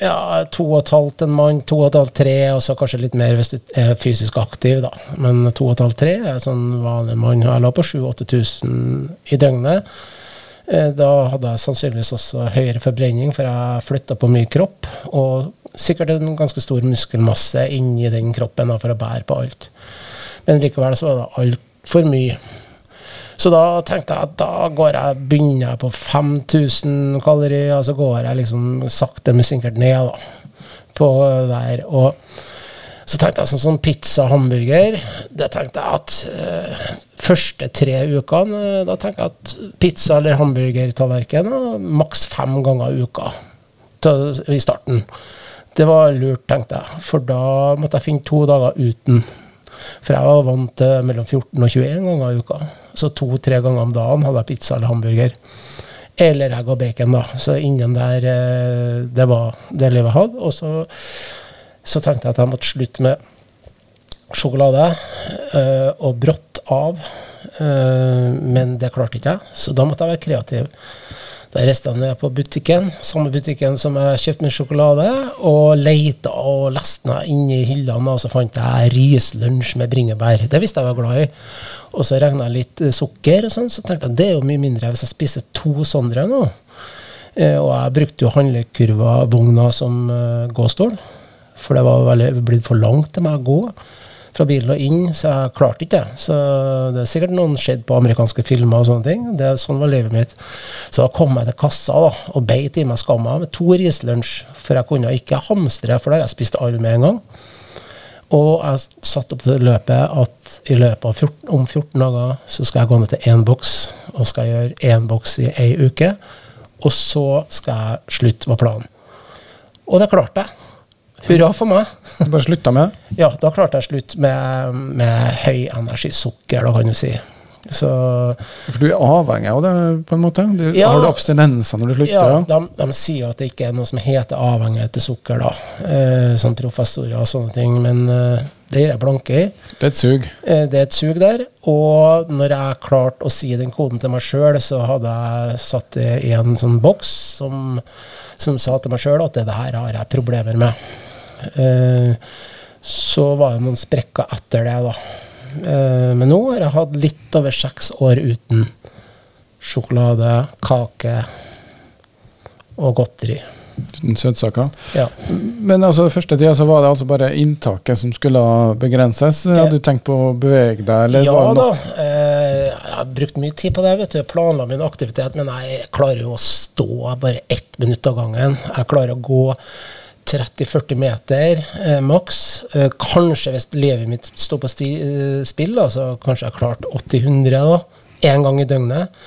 ja, to og et halvt en mann, to og et halvt tre, og så kanskje litt mer hvis du er fysisk aktiv, da. Men to og et halvt tre er sånn vanlig mann. Jeg lå på 7000-8000 i døgnet. Eh, Da hadde jeg sannsynligvis også høyere forbrenning, for jeg flytta på mye kropp. Og sikkert en ganske stor muskelmasse inni den kroppen da, for å bære på alt. Men likevel så var det altfor mye. Så da tenkte jeg at da går jeg, begynner jeg på 5000 kalorier, og så går jeg liksom sakte, men sikkert ned da, på der. Og så tenkte jeg sånn, sånn pizza hamburger, det tenkte jeg at uh, første tre ukene, uh, da tenkte jeg at pizza eller hamburgertallerken uh, maks fem ganger i uka til, i starten. Det var lurt, tenkte jeg, for da måtte jeg finne to dager uten. For jeg var vant til mellom 14 og 21 ganger i uka. Så to-tre ganger om dagen hadde jeg pizza eller hamburger. Eller egg og bacon, da. Så innen der eh, Det var det livet jeg hadde. Og så, så tenkte jeg at jeg måtte slutte med sjokolade eh, og brått av. Eh, men det klarte ikke jeg, så da måtte jeg være kreativ. Da reiste jeg ned på butikken, samme butikken som jeg kjøpte min sjokolade, og leita og leste inni hyllene, og så fant jeg rislunsj med bringebær. Det visste jeg var glad i. Og så regna jeg litt eh, sukker, og sånn, så tenkte jeg det er jo mye mindre hvis jeg spiser to sånne nå. Eh, og jeg brukte jo handlekurva-vogna som eh, gåstol, for det var veldig, blitt for langt til meg å gå fra bilen og inn, så jeg klarte ikke det. Så det er sikkert noen skjedd på amerikanske filmer og sånne ting. Det, sånn var livet mitt. Så da kom jeg til kassa da, og beit i meg skamma med to rislunsj, for jeg kunne ikke hamstre, for har jeg spist alle med en gang. Og jeg satte opp til løpet at i løpet av 14, om 14 dager så skal jeg gå ned til én boks, og skal gjøre én boks i ei uke. Og så skal jeg slutte, var planen. Og det klarte jeg. Hurra for meg. Du bare slutta med det? Ja, da klarte jeg slutt med, med høy energisukker, da kan du si. Så For du er avhengig av det, på en måte? Du, Ja. Har du abstinenser når du slutter? ja, Ja, de, de sier at det ikke er noe som heter avhengighet til sukker, da. Eh, sånn professorer og sånne ting. Men eh, det gir jeg blanke i. Det er et sug. Eh, det er et sug der. Og når jeg klarte å si den koden til meg sjøl, så hadde jeg satt det i en sånn boks som, som sa til meg sjøl at det her har jeg problemer med. Eh, så var det noen sprekker etter det, da. Eh, men nå har jeg hatt litt over seks år uten sjokolade, kake og godteri. Søtsaker. Ja. Men altså, første tida så var det altså bare inntaket som skulle begrenses. Hadde du tenkt på å bevege deg? Eller ja da. Eh, jeg har brukt mye tid på det. vet du, Planla min aktivitet, men jeg klarer jo å stå bare ett minutt av gangen. Jeg klarer å gå 30-40 meter eh, maks. Eh, kanskje hvis livet mitt står på sti, eh, spill, da, så kanskje jeg har klart 80-100 da, én gang i døgnet.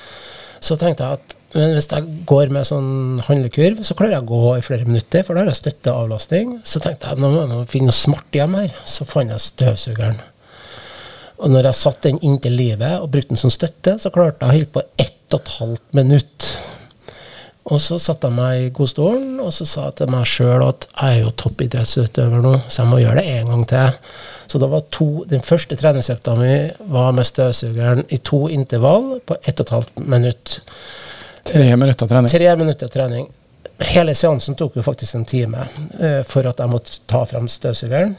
Så tenkte jeg at hvis jeg går med sånn handlekurv, så klarer jeg å gå i flere minutter, for da har jeg støtte og avlastning. Så tenkte jeg nå må jeg finne noe smart hjem her. Så fant jeg støvsugeren. Og når jeg satte den inntil livet og brukte den som støtte, så klarte jeg å holde på ett og et halvt minutt. Og så satte jeg meg i godstolen og så sa jeg til meg sjøl at jeg er jo toppidrettsutøver nå, så jeg må gjøre det en gang til. Så da var to, den første treningsøkta mi var med støvsugeren i to intervall på ett og et halvt minutt. Tre minutter trening. Tre minutter trening. Hele seansen tok jo faktisk en time eh, for at jeg måtte ta frem støvsugeren.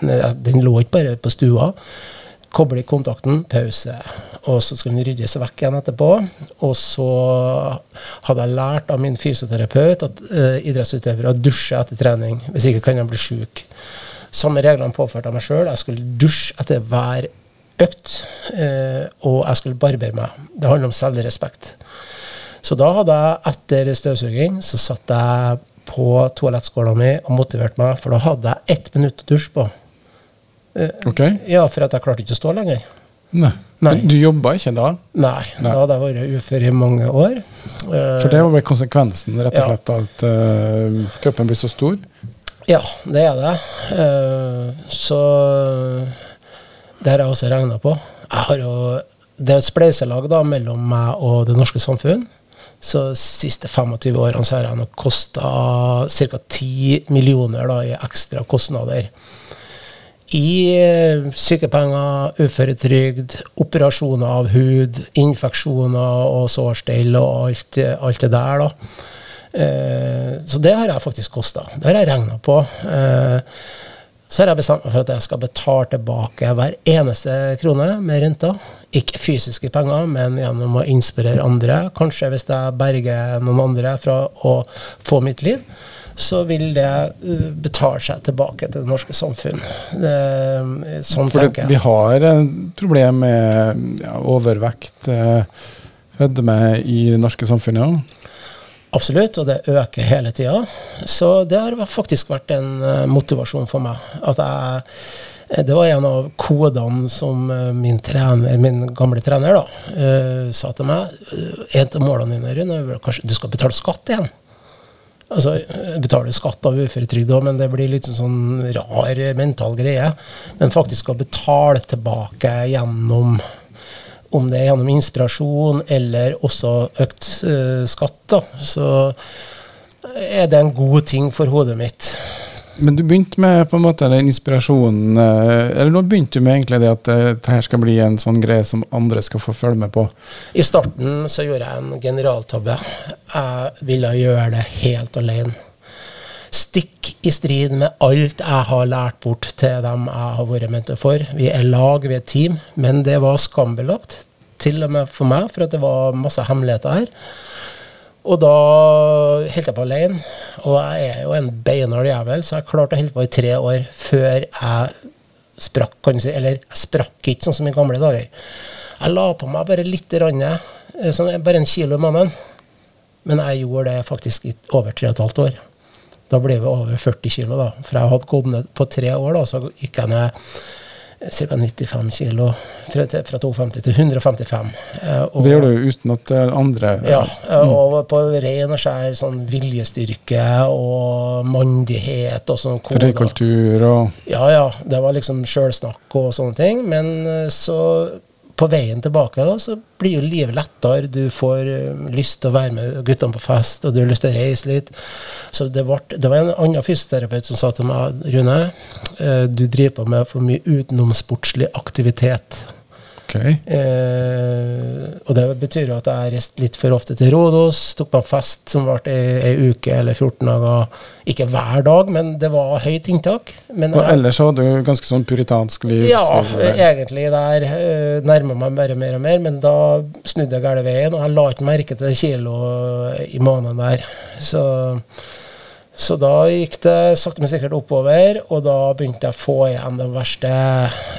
Eh, Den lå ikke bare på stua. Koble i kontakten, pause. Og så skulle den ryddes vekk igjen etterpå. Og så hadde jeg lært av min fysioterapeut at uh, idrettsutøvere dusjer etter trening. Hvis ikke kan de bli syke. Samme reglene påførte jeg meg sjøl. Jeg skulle dusje etter hver økt. Uh, og jeg skulle barbere meg. Det handler om selvrespekt. Så da hadde jeg etter støvsuging så satt jeg på toalettskåla mi og motiverte meg, for da hadde jeg ett minutt å dusje på. Ok. Ja, for jeg klarte ikke å stå lenger. Nei. Nei. Du jobba ikke da? Nei, Nei. da hadde jeg vært ufør i mange år. Eh, For det var konsekvensen, rett og slett, ja. at uh, kroppen blir så stor? Ja, det er det. Uh, så det har jeg også regna på. Jo, det er et spleiselag da, mellom meg og det norske samfunn. Så de siste 25 årene så har jeg nok kosta ca. 10 millioner da, i ekstra kostnader. I eh, sykepenger, uføretrygd, operasjoner av hud, infeksjoner og sårstell og alt, alt det der. da. Eh, så det har jeg faktisk kosta. Det har jeg regna på. Eh, så har jeg bestemt meg for at jeg skal betale tilbake hver eneste krone med renter. Ikke fysiske penger, men gjennom å inspirere andre. Kanskje hvis jeg berger noen andre fra å få mitt liv, så vil det uh, betale seg tilbake til det norske samfunn. Det, sånn For tenker jeg. vi har et problem med ja, overvekt, eh, fedme i det norske samfunnet òg. Absolutt, og det øker hele tida. Så det har faktisk vært en eh, motivasjon for meg. At jeg eh, det var en av kodene som eh, min, trener, min gamle trener da, uh, sa til meg. en Et av målene dine Rune, at kanskje du skal betale skatt igjen. Altså, jeg betaler skatt av uføretrygd òg, men det blir litt sånn rar mental greie. Men faktisk skal betale tilbake gjennom om det er gjennom inspirasjon eller også økt uh, skatt, da, så er det en god ting for hodet mitt. Men du begynte med på en måte den inspirasjonen eh, Eller nå begynte du med egentlig det at dette skal bli en sånn greie som andre skal få følge med på. I starten så gjorde jeg en generaltabbe. Jeg ville gjøre det helt alene. Stikk i strid med alt jeg har lært bort til dem jeg har vært mentor for. Vi er lag, vi er team, men det var skambelagt. Til og med for meg, for det var masse hemmeligheter her. Og da holdt jeg på alene. Og jeg er jo en beinhard jævel, så jeg klarte å holde på i tre år før jeg sprakk. kan du si, Eller jeg sprakk ikke sånn som i gamle dager. Jeg la på meg bare litt, rann, eh, sånn, bare en kilo i måneden. Men jeg gjorde det faktisk i over tre og et halvt år. Da ble vi over 40 kilo, da. For jeg hadde gått ned på tre år, da, så gikk jeg ned ca. 95 kilo. Fra, fra 250 til 155. Eh, og- Det gjør du uten at eh, andre ja, og på ren og skjær sånn viljestyrke og mandighet og sånn. Frøykultur og Ja, ja, det var liksom sjølsnakk og sånne ting. Men eh, så på veien tilbake da, så blir jo livet lettere. Du får eh, lyst til å være med guttene på fest, og du har lyst til å reise litt. Så det, ble, det var en annen fysioterapeut som sa til meg, Rune, eh, du driver på med for mye utenomsportslig aktivitet. Ok. Eh, og det betyr jo at jeg reiste litt for ofte til Rådås, tok en fest som varte ei, ei uke eller 14 dager. Ikke hver dag, men det var høyt inntak. Men Og jeg- ellers hadde du ganske sånn puritansk liv? ja, egentlig der eh, nærma meg bare mer og mer, men da snudde jeg gale veien, og jeg la ikke merke til kilo i måneden der. Så, så da gikk det sakte, men sikkert oppover, og da begynte jeg å få igjen de verste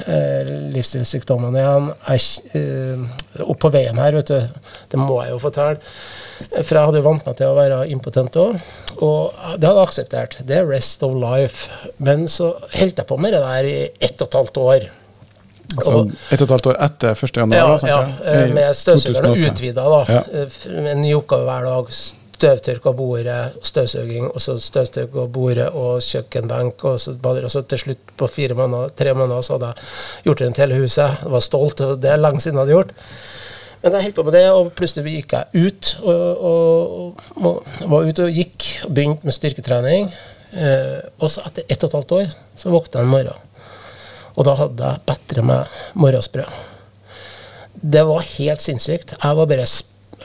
eh, livsstilssykdommene igjen. Jeg, eh, opp på veien her, vet du, det må jeg jo fortelle. For jeg hadde jo vant meg til å være impotent òg, og det hadde jeg akseptert. Det er rest of life. Men så holdt jeg på med det der i ett og et halvt år. Altså Og- ett og et halvt år etter 1. januar? ja, da, ja, eh, med støvsugeren 2008. utvida, da. Ja. Eh, f- En ny oppgave hver dag. Støvtørka bordet, støvsuging, og så støvtørka bordet og kjøkkenbenk. Og så. Og så til slutt, på fire måneder, tre måneder, så hadde jeg gjort rundt hele huset. Jeg var stolt, og det er lenge siden jeg hadde gjort. Men jeg holdt på med det, og plutselig gikk jeg ut. Og, og, og var ute og gikk, og begynte med styrketrening. Eh, og så etter ett og et halvt år så våkna jeg en morgen. Og da hadde jeg bedre med morgensbrød. Det var helt sinnssykt. Jeg var bare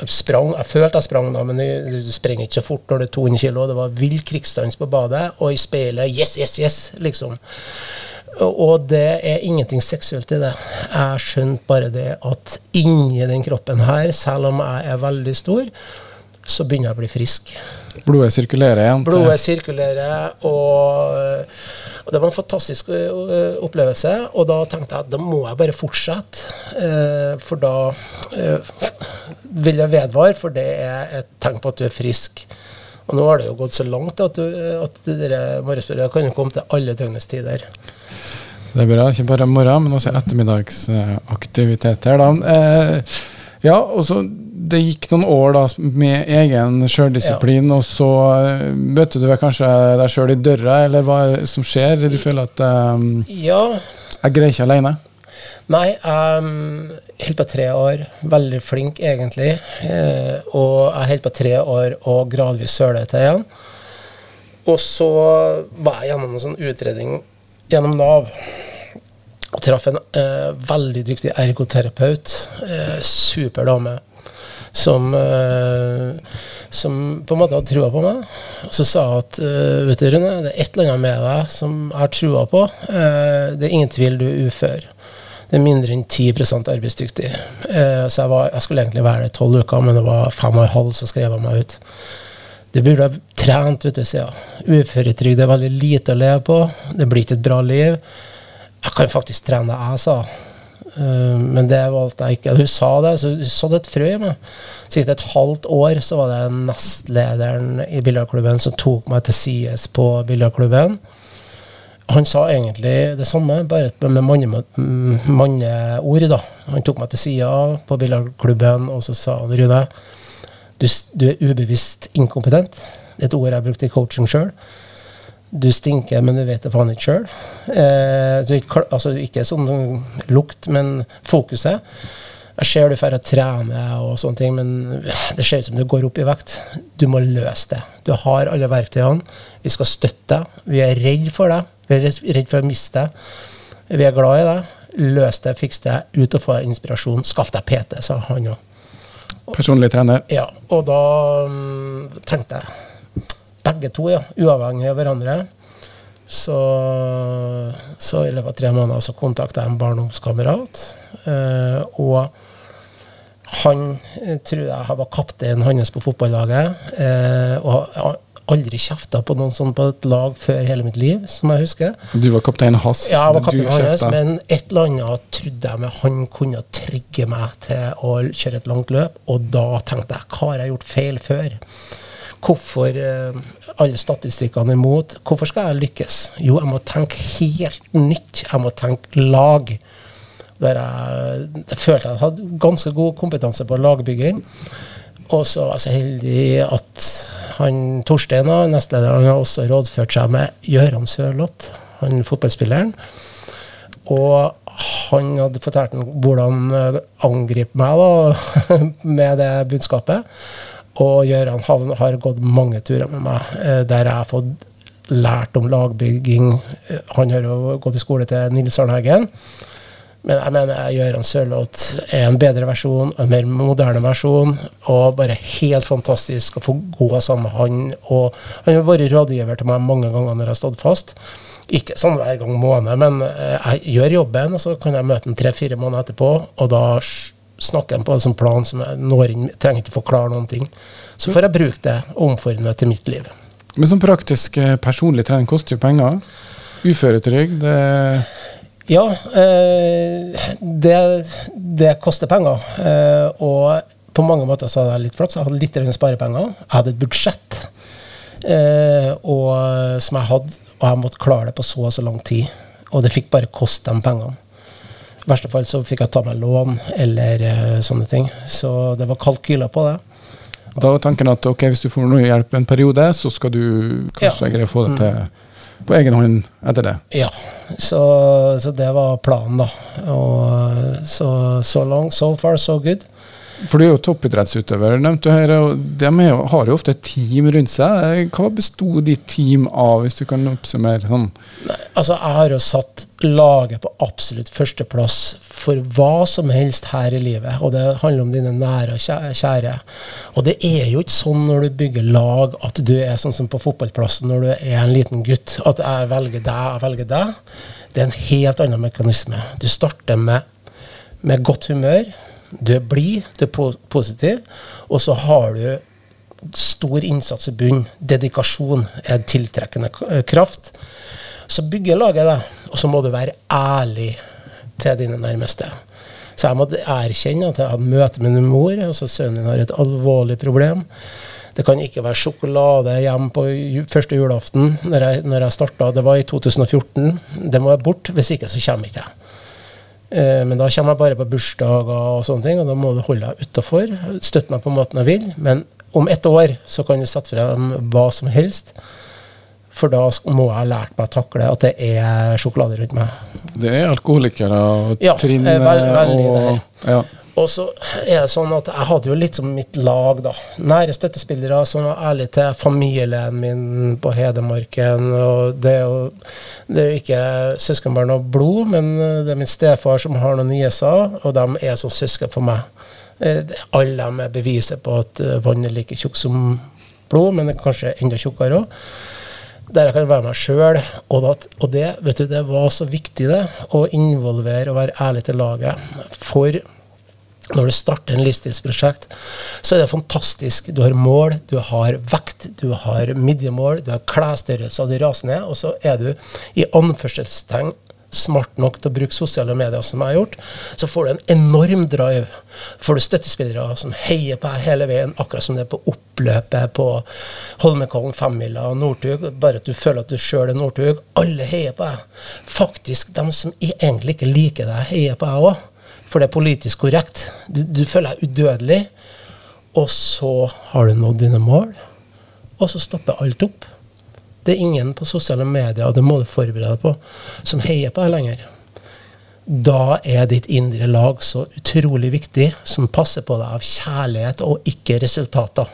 sprang. Jeg følte jeg sprang da, men du sprenger springer ikke så fort når det er 200 kilo. Det var vill krigsdans på badet, og i speilet yes, yes, yes, liksom. Og det er ingenting seksuelt i det. Jeg skjønte bare det at inni den kroppen her, selv om jeg er veldig stor, så begynner jeg å bli frisk. Blodet sirkulerer igjen. Blodet sirkulerer, og, og det var en fantastisk opplevelse. Og da tenkte jeg at da må jeg bare fortsette, eh, for da eh, vil jeg vedvare, for det er et tegn på at du er frisk. Og nå har det jo gått så langt at, du, at der kan jo komme til alle døgnets tider. Det er bra. Ikke bare morgen, men også ettermiddagsaktiviteter. da. Eh, ja, og så Det gikk noen år da med egen sjøldisiplin, ja. og så møtte du kanskje deg sjøl i døra, eller hva som skjer? Du føler at um, ja. jeg greier ikke alene? Nei, jeg holdt på tre år. Veldig flink, egentlig. Eh, og jeg holdt på tre år og gradvis sølete igjen. Og så var jeg gjennom en sånn utredning gjennom Nav. Og traff en eh, veldig dyktig ergoterapeut. Eh, super dame. Som, eh, som, på en måte hadde trua på meg. Og så sa hun at eh, vet du Rune, det er et eller annet med deg som jeg har trua på. Eh, det er ingen tvil du er ufør. Det er mindre enn 10% arbeidsdyktig. Så jeg, var, jeg, skulle egentlig være det i tolv uker, men det var fem og en halv, så skrev jeg meg ut. Det burde ha trent, vet du, sier hun. Uføretrygd er veldig lite å leve på. Det blir ikke et bra liv. Jeg kan faktisk trene det jeg sa. Uh, men det valgte jeg ikke. Hun sa det, så hun sådde et frø i meg. Så gikk det et halvt år, så var det nestlederen i biljardklubben som tok meg til sides på biljardklubben. Han sa egentlig det samme, bare med manneord. Manne. Han tok meg til sida på biljardklubben, og så sa han Rune, du, du, er ubevisst inkompetent. Det er et ord jeg brukte i coaching sjøl. Du stinker, men du vet det faen ikke sjøl. Eh, altså, ikke sånn lukt, men fokuset. Jeg ser du drar og trener og sånne ting, men det ser ut som du går opp i vekt. Du må løse det. Du har alle verktøyene. Vi skal støtte deg. Vi er redd for deg. Vi er redd for å miste deg. Vi er glad i deg. Løs det, fiks det. Ut og få inspirasjon. Skaff deg PT, sa han òg. Personlig trener? Ja. Og da um, tenkte jeg begge to, ja, uavhengig av hverandre. Så, så, i løpet av tre måneder så kontakta jeg en barndomskamerat. Eh, og han eh, tror jeg var kapteinen hans på fotballaget. Eh, og aldri kjefta på noen sånn på et lag før hele mitt liv, som jeg husker. Du var kaptein hans? Ja, jeg var kaptein hans, men et eller annet trodde jeg med han kunne trigge meg til å kjøre et langt løp, og da tenkte jeg hva har jeg gjort feil før? Hvorfor uh, alle statistikkene imot? Hvorfor skal jeg lykkes? Jo, jeg må tenke helt nytt. Jeg må tenke lag. Der jeg, jeg følte jeg hadde ganske god kompetanse på lagbygging. Og så var jeg så heldig at han Torstein, nestlederen, har også rådført seg med Gøran Sørloth, han fotballspilleren. Og han hadde fortalt hvordan eh, angripe meg da, [LAUGHS] med det budskapet. Og Gøran har gått mange turer med meg eh, der jeg har fått lært om lagbygging. Eh, han har jo gått i skole til Nils Arnheggen. Men jeg mener Gøran Sørloth er en bedre versjon, en mer moderne versjon. Og bare helt fantastisk å få gå sammen med han. Og han har vært rådgiver til meg mange ganger når jeg har stått fast. Ikke sånn hver gang måned, men eh, jeg gjør jobben, og så kan jeg møte ham tre-fire måneder etterpå. Og da snakker han på en sånn plan som jeg når inn, trenger ikke forklare noen ting. Så får jeg bruke det og omforme det til mitt liv. Men sånn praktisk eh, personlig trening koster jo penger. Uføretrygd ja, eh, det, det, koster penger. Eh, og på mange måter så hadde jeg litt flaks. Jeg hadde litt sparepenger. Jeg hadde et budsjett eh, og, som jeg hadde, og jeg måtte klare det på så og så lang tid. Og det fikk bare koste de pengene. I verste fall så fikk jeg ta meg lån eller uh, sånne ting. Så det var kalkyler på det. Da var tanken at ok, hvis du får noe hjelp en periode, så skal du kanskje ja. greie å få det til mm på egen hånd etter det? Ja, så, så det var planen, da. Og så, så long, so far, so good. For du er jo toppidrettsutøver, nevnte du her, og de har jo ofte et team rundt seg. Hva besto ditt team av, hvis du kan oppsummere sånn? Nei, altså, jeg har jo satt laget på absolutt førsteplass for hva som helst her i livet. Og det handler om dine nære og kjære. Og det er jo ikke sånn når du bygger lag at du er sånn som på fotballplassen når du er en liten gutt, at jeg velger deg, jeg velger deg. Det er en helt annen mekanisme. Du starter med, med godt humør du er blid, du er positiv, og så har du stor innsats i bunnen. Dedikasjon er tiltrekkende kraft. Så bygger laget det, og så må du være ærlig til dine nærmeste. Så jeg måtte erkjenne at jeg hadde møte med min mor. altså Sønnen min har et alvorlig problem. Det kan ikke være sjokolade hjemme på første julaften når jeg, når jeg starta. Det var i 2014. Det må jeg bort, hvis ikke så kommer ikke jeg. Eh, men da kommer jeg bare på bursdager og sånne ting, og da må du holde deg utafor. Støtte meg på måten jeg vil. Men om ett år så kan du sette frem hva som helst. For da må jeg ha lært meg å takle at det er sjokolade rundt meg. Det er alkoholikere og trinn ja, veld, veldig og der. ja. Og så er det sånn at jeg hadde jo litt som mitt lag, da. Nære støttespillere som var ærlige til familien min på Hedmarken. Og det er jo, det er jo ikke søskenbarn av blod, men det er min stefar som har noen nieser, og de er som søsken for meg. Eh, Alle dem er beviset på at eh, vann er like tjukk som blod, men kanskje enda tjukkere òg der jeg kan være meg sjøl. Og, og det, vet du, det var så viktig, det. Å involvere og være ærlig til laget. For når du starter en livsstilsprosjekt, så er det fantastisk. Du har mål, du har vekt, du har midjemål, du har klesstørrelse, og du raser ned. Og så er du i anførselstegn smart nok til å bruke sosiale medier, som jeg har gjort, så får du en enorm drive. Får du støttespillere som heier på deg hele veien, akkurat som det er på oppløpet på Holmenkollen, femmila og Northug. Bare at du føler at du sjøl er Northug. Alle heier på deg. Faktisk, de som egentlig ikke liker deg, heier på deg òg. For det er politisk korrekt. Du, du føler deg udødelig. Og så har du nådd dine mål, og så stopper alt opp. Det er ingen på sosiale medier, og det må du forberede deg på, som heier på deg lenger. Da er ditt indre lag så utrolig viktig, som passer på deg av kjærlighet og ikke resultater.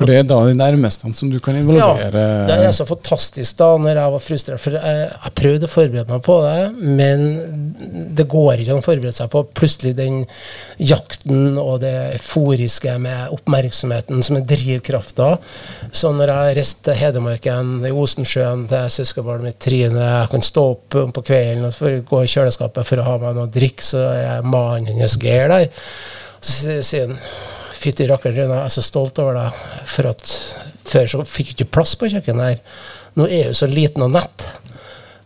For det er da de nærmeste som du kan involvere. ja, det er så fantastisk da når jeg var frustrert. For jeg, jeg prøvde å forberede meg på det, men det går ikke an å forberede seg på plutselig den jakten og det euforiske med oppmerksomheten som er drivkrafta. Så når jeg reiste til Hedmarken, i Osensjøen, til søskenbarnet mitt Trine Jeg kan stå opp på kvelden og gå i kjøleskapet for å ha meg noe å drikke, så er mannen hennes Geir der. Så sier han Fytti rakkeren, Rune, jeg er så stolt over deg. For at før så fikk du ikke plass på kjøkkenet her. Nå er du så liten og nett.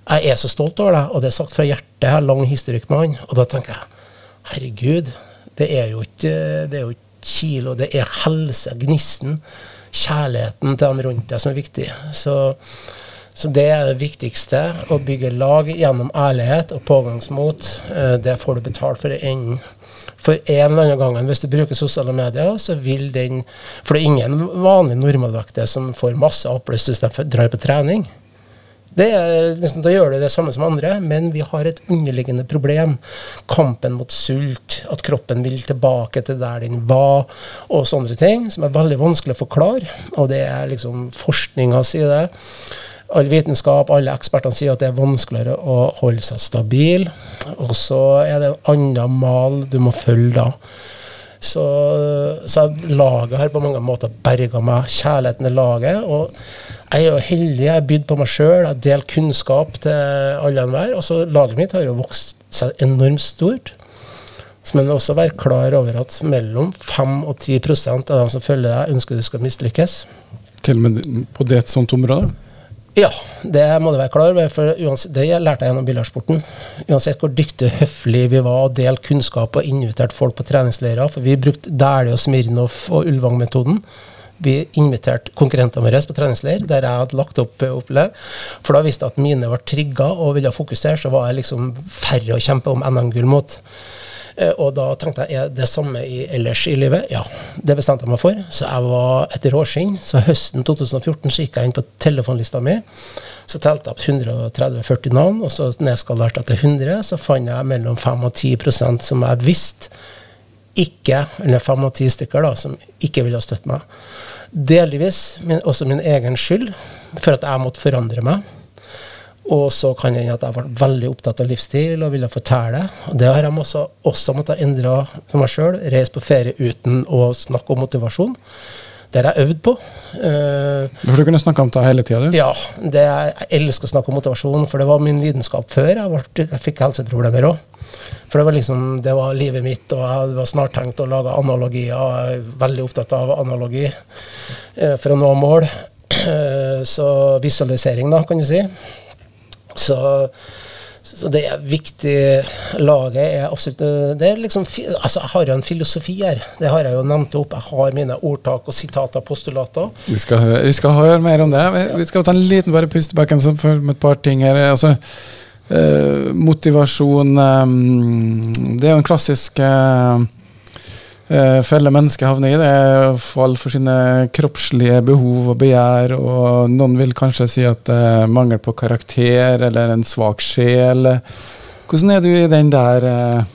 Jeg er så stolt over deg, og det er sagt fra hjertet. Jeg har lang historikk med han. Og da tenker jeg, herregud, det er jo ikke, det er jo kilo, det er helse, gnisten, kjærligheten til dem rundt deg som er viktig. Så, så det er det viktigste. Å bygge lag gjennom ærlighet og pågangsmot. Eh, Det får du betalt for i enden. For en eller annen gang, hvis du bruker sosiale medier, så vil den For det er ingen vanlig normalvektige som får masse applaus hvis de drar på trening. Er, liksom, da gjør du det samme som andre, men vi har et underliggende problem. Kampen mot sult, at kroppen vil tilbake til der den var, og sånne ting, som er veldig vanskelig å forklare. Og det er liksom forskninga sier det. All vitenskap, alle ekspertene sier at det er vanskeligere å holde seg stabil. Og så er det en annen mal du må følge da. Så, så laget har på mange måter berga meg. Kjærligheten til laget. Og jeg er jo heldig. Jeg har bydd på meg sjøl. Jeg delt kunnskap til alle og enhver. Og så laget mitt har jo vokst seg enormt stort. Så Men også være klar over at mellom 5 og 10% av dem som følger deg, ønsker du skal mislykkes. Til og med på det et sånt område. Ja, det må du være klar over, for det lærte jeg gjennom billardsporten. Uansett hvor dyktig og høflig vi var og delte kunnskap og inviterte folk på treningsleirer, for vi brukte Dæhlie og Smirnov og Ulvang-metoden. Vi inviterte konkurrentene våre på treningsleir, der jeg hadde lagt opp eh, opplegg. For da visste jeg at mine var trigga og ville fokusere, så var jeg liksom færre å kjempe om NM-gull mot. Eh, Og da tenkte jeg er det samme i, ellers i livet? Ja, det bestemte jeg meg for. Så jeg var et råskinn. Så høsten 2014 så gikk jeg inn på telefonlista mi. Så telte jeg opp 130-40 navn, og så nedskalerte jeg til 100. Så fant jeg mellom 5 og 10% som jeg visste ikke, eller 5 og 10 stykker, da, som ikke ville støtte meg. Delvis min, også min egen skyld, for at jeg måtte forandre meg. Og så kan det hende at jeg ble veldig opptatt av livsstil og ville fortelle. Det har jeg også, også måttet endre for meg sjøl. Reise på ferie uten å snakke om motivasjon. Det har jeg øvd på. Eh, For du kunne snakke om det hele tida, du. ja, det, jeg elsker å snakke om motivasjon, for det var min lidenskap før. Jeg, ble, jeg fikk helseproblemer òg. For det var liksom, det var livet mitt, og jeg var snart tenkt å lage analogier. Jeg er veldig opptatt av analogi eh, for å nå mål. Eh, så visualisering, da, kan du si. Så, Så det er viktig. Laget er absolutt det er liksom, altså Jeg har jo en filosofi her. Det har jeg jo nevnt opp. Jeg har mine ordtak og sitater, postulater. Vi skal, høre, vi skal høre mer om det. Vi skal ta en liten bare pust bakken for et par ting her. Altså, Uh, motivasjon um, Det er jo en klassisk eh, felle mennesket havner i. Det er fall for sine kroppslige behov og begjær. Og noen vil kanskje si at det er mangel på karakter eller en svak sjel. Hvordan er du i den der eh,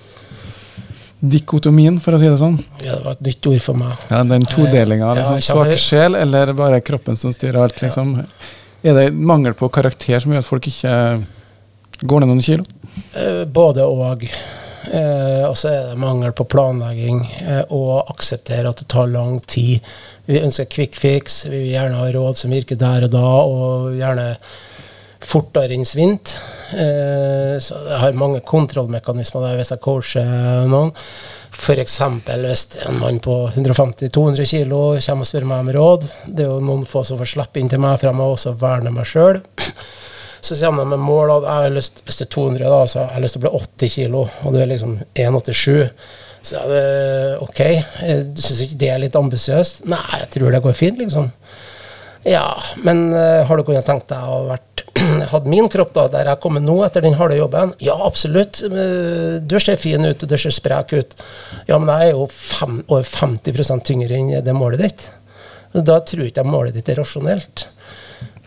dikotomien, for å si det sånn? Ja, det var et nytt ord for meg. Ja, Den todelinga. Liksom, ja, svak sjel eller bare kroppen som styrer alt, liksom. Er det mangel på karakter som gjør at folk ikke går ned noen kilo? Eh, både og. Eh, og så er det mangel på planlegging eh, og akseptere at det tar lang tid. Vi ønsker quick fix, vi vil gjerne ha råd som virker der og da, og gjerne fortere enn svint. Eh, så jeg har mange kontrollmekanismer der hvis jeg coacher noen. F.eks. hvis en mann på 150-200 kg kommer og spør meg om råd. Det er jo noen få som får slippe inn til meg, for jeg må også verne meg sjøl. Så kommer de med mål at jeg har lyst, hvis det er 200, da, så jeg har lyst til å bli 80 kilo, og du er liksom 1,87. Så er det OK. Du syns ikke det er litt ambisiøst? Nei, jeg tror det går fint, liksom. Ja, men uh, har du kunnet tenkt deg å vært [CLEARS THROAT] hatt min kropp da, der jeg kommer nå etter den harde jobben? Ja, absolutt. Du ser fin ut, du ser sprek ut. Ja, men jeg er jo fem, over 50 tyngre enn det målet ditt. Da tror jeg ikke målet ditt er rasjonelt.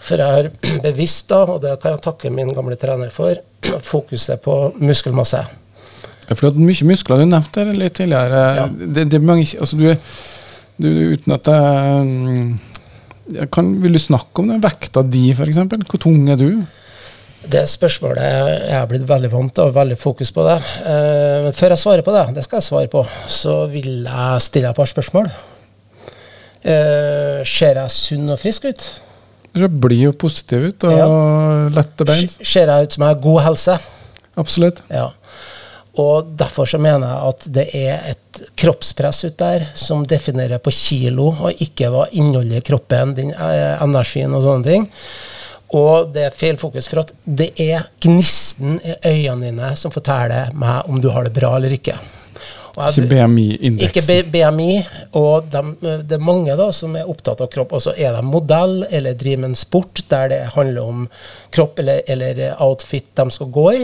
For jeg har [CLEARS THROAT] bevisst, da, og det kan jeg takke min gamle trener for, [CLEARS THROAT] fokuset på muskelmasse. For du har mye muskler, du nevnte det litt tidligere. Ja. Det, det, er mange, altså du, du, uten at jeg kan, Vil du snakke om den Vekta di, f.eks.? Hvor tung er du? Det spørsmålet jeg er blitt veldig vant til, og veldig fokus på det. Eh, før jeg svarer på det, det skal jeg svare på, så vil jeg stille et par spørsmål. Eh, ser jeg sunn og frisk ut? Du blir jo positiv ut og ja. lette bein. Ser jeg ut som jeg har god helse? Absolutt. Ja. Og derfor så mener jeg at det er et kroppspress ut der som definerer på kilo, og ikke hva innholdet i kroppen, din eh, energien og sånne ting. Og det er feil fokus, for at det er gnisten i øynene dine som forteller meg om du har det bra eller ikke. Jeg, ikke BMI-indeksen. Ikke BMI. Og de, det er mange da som er opptatt av kropp. Og så er de modell eller driver med en sport der det handler om kropp eller, eller outfit de skal gå i.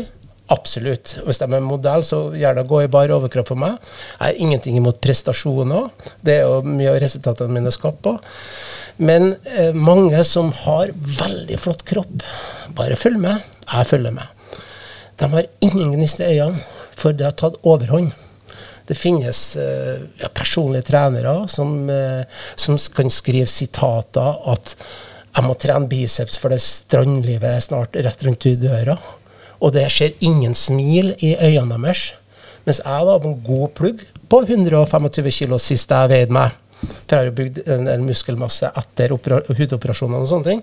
Absolutt. Hvis de er modell, så gjerne gå i bar overkropp for meg. Jeg har ingenting imot prestasjoner. Det er jo mye av resultatene mine skapt på. Men eh, mange som har veldig flott kropp, bare følg med. Jeg følger med. De har ingen gnist i øynene, for det har tatt overhånd. Det finnes uh, ja, personlige trenere som, uh, som, kan skrive sitater at 'jeg må trene biceps, for det strandlivet er snart rett rundt i døra'. Og det skjer ingen smil i øynene deres. Mens jeg da, på en god plugg på 125 kg sist jeg veide meg for jeg har jo bygd en, en muskelmasse etter hudoperasjonene og sånne ting.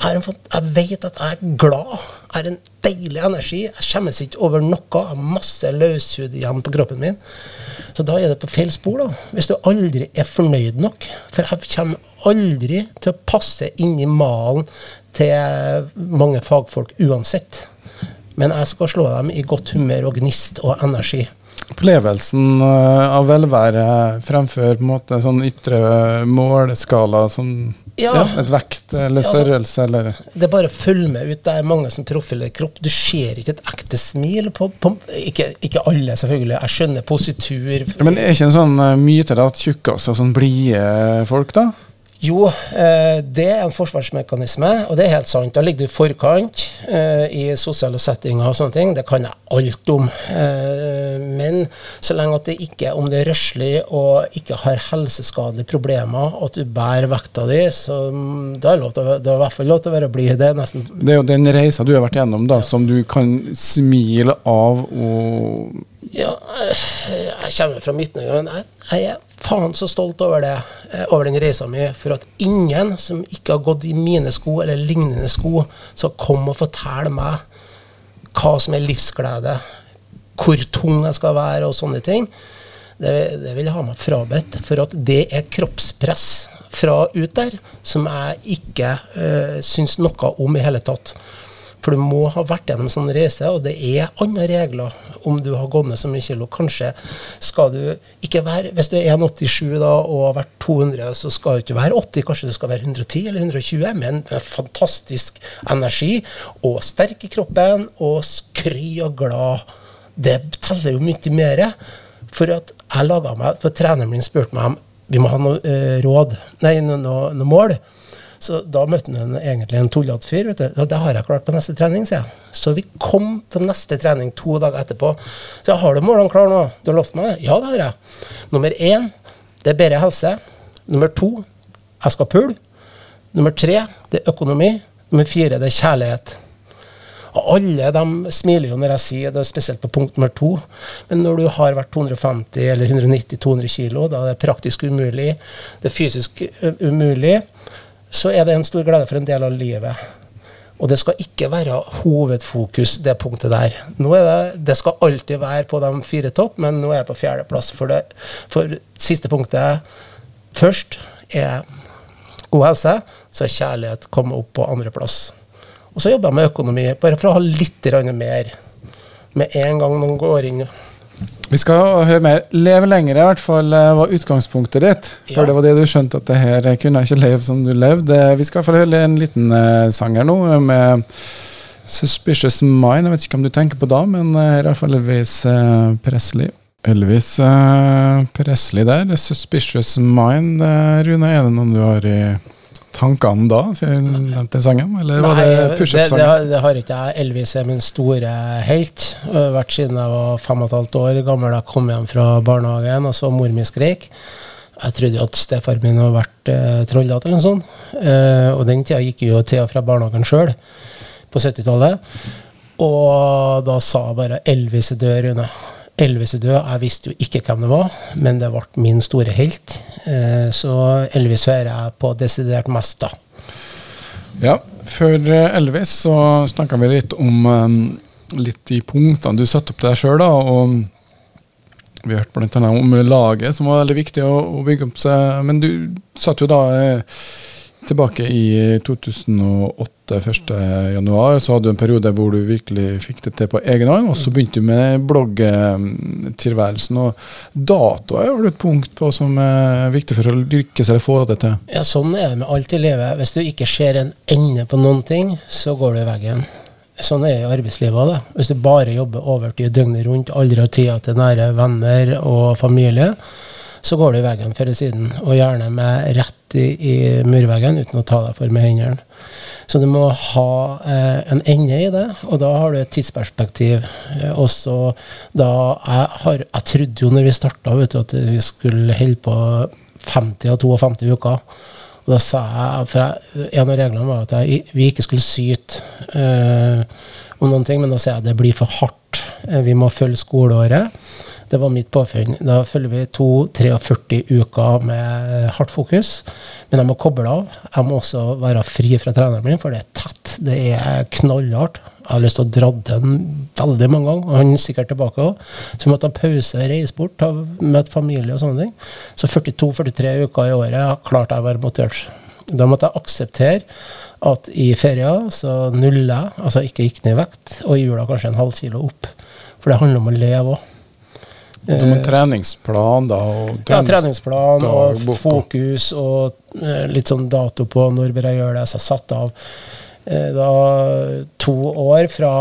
Jeg, en, jeg, vet at jeg er glad. Jeg har en deilig energi. Jeg skjemmes ikke over noe. Jeg har masse løshud igjen på kroppen min. Så da er det på feil spor, da. Hvis du aldri er fornøyd nok. For jeg kommer aldri til å passe inn i malen til mange fagfolk uansett. Men jeg skal slå dem i godt humør og gnist og energi. Opplevelsen eh, av velvære fremfor på en måte sånn ytre måleskala som ja. ja. et vekt eller altså, størrelse, eller Det er bare å følge med ut. Det er mange som profilerer kropp. Du ser ikke et ekte smil på, på ikke, ikke, alle, selvfølgelig. Jeg skjønner positur. Ja, men er ikke en sånn uh, myte da, at tjukkaser sånn blide folk, da? Jo, eh, det er en forsvarsmekanisme, og det er helt sant. Da ligger du i forkant eh, i sosiale settinger og sånne ting. Det kan jeg alt om. Eh, men så lenge at det ikke om det er røslig og ikke har helseskadelige problemer, at du bærer vekta di, så mm, da er det, det er i hvert fall lov til å være blid. Det, det er jo den reisa du har vært gjennom, da, som du kan smile av og Ja, jeg kommer fra Midt-Norge, men jeg, jeg er faen så stolt over det, eh, over den reisa mi. For at ingen som ikke har gått i mine sko eller lignende sko, skal komme og fortelle meg hva som er livsglede, hvor tung jeg skal være og sånne ting. Det, det vil jeg ha meg frabedt. For at det er kroppspress fra ut der som jeg ikke øh, syns noe om i hele tatt. For du må ha vært gjennom en sånn reise, og det er andre regler om du har gått ned så mye kilo. Kanskje skal du ikke være Hvis du er 1,87 da og har vært 200, så skal du ikke være 80, kanskje du skal være 110 eller 120, men med fantastisk energi og sterk i kroppen og skry og glad. Det teller jo mye mer. For at jeg laga meg For treneren min spurte meg om vi må ha noe eh, råd, nei, noe, noe, noe mål. Så da møtte han egentlig en tullete fyr. vet du. Og det har jeg klart på neste trening, sier jeg. Så vi kom til neste trening to dager etterpå. Så jeg har du målene klare nå? Du har lovt meg det? Ja, det har jeg. Nummer én, det er bedre helse. Nummer to, jeg skal pule. Nummer tre, det er økonomi. Nummer fire, det er kjærlighet. Og alle de smiler jo når jeg sier det, spesielt på punkt nummer to. Men når du har vært 250 eller 190-200 kilo, da er det praktisk umulig, det er fysisk umulig, så er det en stor glede for en del av livet. Og det skal ikke være hovedfokus, det punktet der. Er det, det skal alltid være på de fire topp, men nå er jeg på fjerdeplass. For, det, for siste punktet først er god helse, så er kjærlighet kommet opp på andreplass. Og så jobber jeg med økonomi, bare for å ha litt mer. Med en gang noen går inn vi skal høre mer. Leve lenger i hvert fall eh, var utgangspunktet ditt. For ja. det var det du skjønte at det her kunne ikke leve som du levde. Vi skal få høre en liten uh, sang her nå med Suspicious Mind. Jeg vet ikke om du tenker på da, men uh, i hvert fall Elvis uh, Presley. Elvis uh, Presley der. Suspicious Mind. Rune, er det noen du har i tankene da, siden den sangen? Eller var det pushup-sangen? Det, det, det, har ikke jeg. Elvis er min store helt. Vært siden jeg var fem og et halvt år gammel. Jeg kom hjem fra barnehagen og så mor mi skreik. Jeg trodde jo at stefaren min hadde vært eh, trollete eller noe sånt. Eh, og den tida gikk jo til og fra barnehagen sjøl, på 70-tallet. Og da sa bare 'Elvis er død, Rune'. Elvis er død. Jeg visste jo ikke hvem det var, men det ble min store helt. Eh, så Elvis hører jeg på desidert mest, da. Ja, før eh, Elvis så snakka vi litt om um, litt de punktene du satte opp deg sjøl, da. Og vi hørte bl.a. om laget, som var veldig viktig å, bygge opp seg. Men du satt jo da eh, tilbake i 2008, 1.1, så hadde du en periode hvor du virkelig fikk det til på egen hånd. Og så begynte du med bloggtilværelsen. Og datoer har du et punkt på som er viktig for å lykkes eller få det til. Ja, Sånn er det med alt i livet. Hvis du ikke ser en ende på noen ting, så går du i veggen. Sånn er jo arbeidslivet. Da. Hvis du bare jobber overtid døgnet rundt, aldri har tida til nære venner og familie, så går du i veggen før eller siden, og gjerne med rett i, i, murveggen uten å ta deg for med hendene. Så du må ha eh, en ende i det, og da har du et tidsperspektiv. Eh, også da jeg, har, jeg trodde jo når vi starta at vi skulle holde på 50 av 52 uker. Og da sa jeg, for jeg, En av reglene var at jeg, vi ikke skulle syte eh, om noen ting, men da sier jeg at det blir for hardt. Eh, vi må følge skoleåret. Det var mitt påfunn. Da følger vi 2-43 uker med hardt fokus. Men jeg må koble av. Jeg må også være fri fra treneren min, for det er tett. Det er knallhardt. Jeg har lyst til å dra den veldig mange ganger, og han er sikkert tilbake òg. Så vi måtte ta pause, reise bort, møte familie og sånne ting. Så 42-43 uker i året klarte jeg å være motivert. Da måtte jeg akseptere at i ferier så nuller jeg, altså ikke gikk ned i vekt, og i jula kanskje en halv kilo opp. For det handler om å leve òg. Som en treningsplan, da? Trenings ja, treningsplan og fokus og eh, litt sånn dato på når bør jeg gjøre det. Så jeg satte av eh, da to år fra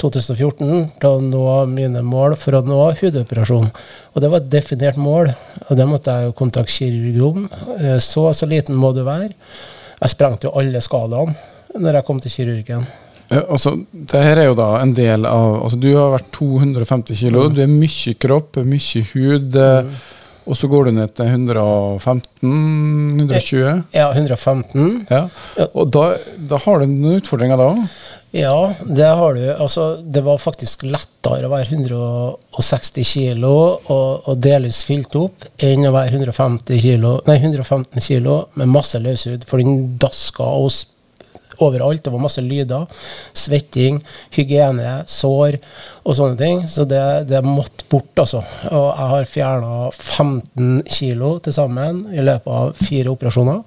2014 til å nå mine mål for å nå hudoperasjon. Og det var et definert mål, og det måtte jeg jo kontakte kirurg om. Eh, så så liten må du være. Jeg sprengte jo alle skalaene når jeg kom til kirurgen. Ja, altså, det her er jo da en del av altså, Du har vært 250 kilo. Mm. Du er mye kropp, mye hud. Eh, mm. Og så går du ned til 115-120? Ja, 115. Ja. Og da, da, har du noen utfordringer da òg? Ja, det har du. Altså, det var faktisk lettere å være 160 kilo og, og delvis fylt opp enn å være 150 kilo, nei, 115 kilo med masse løshud, for den daska og overalt. Det var masse lyder. Svetting, hygiene, sår og sånne ting. Så det, det måtte bort, altså. Og jeg har fjerna 15 kilo til sammen i løpet av fire operasjoner.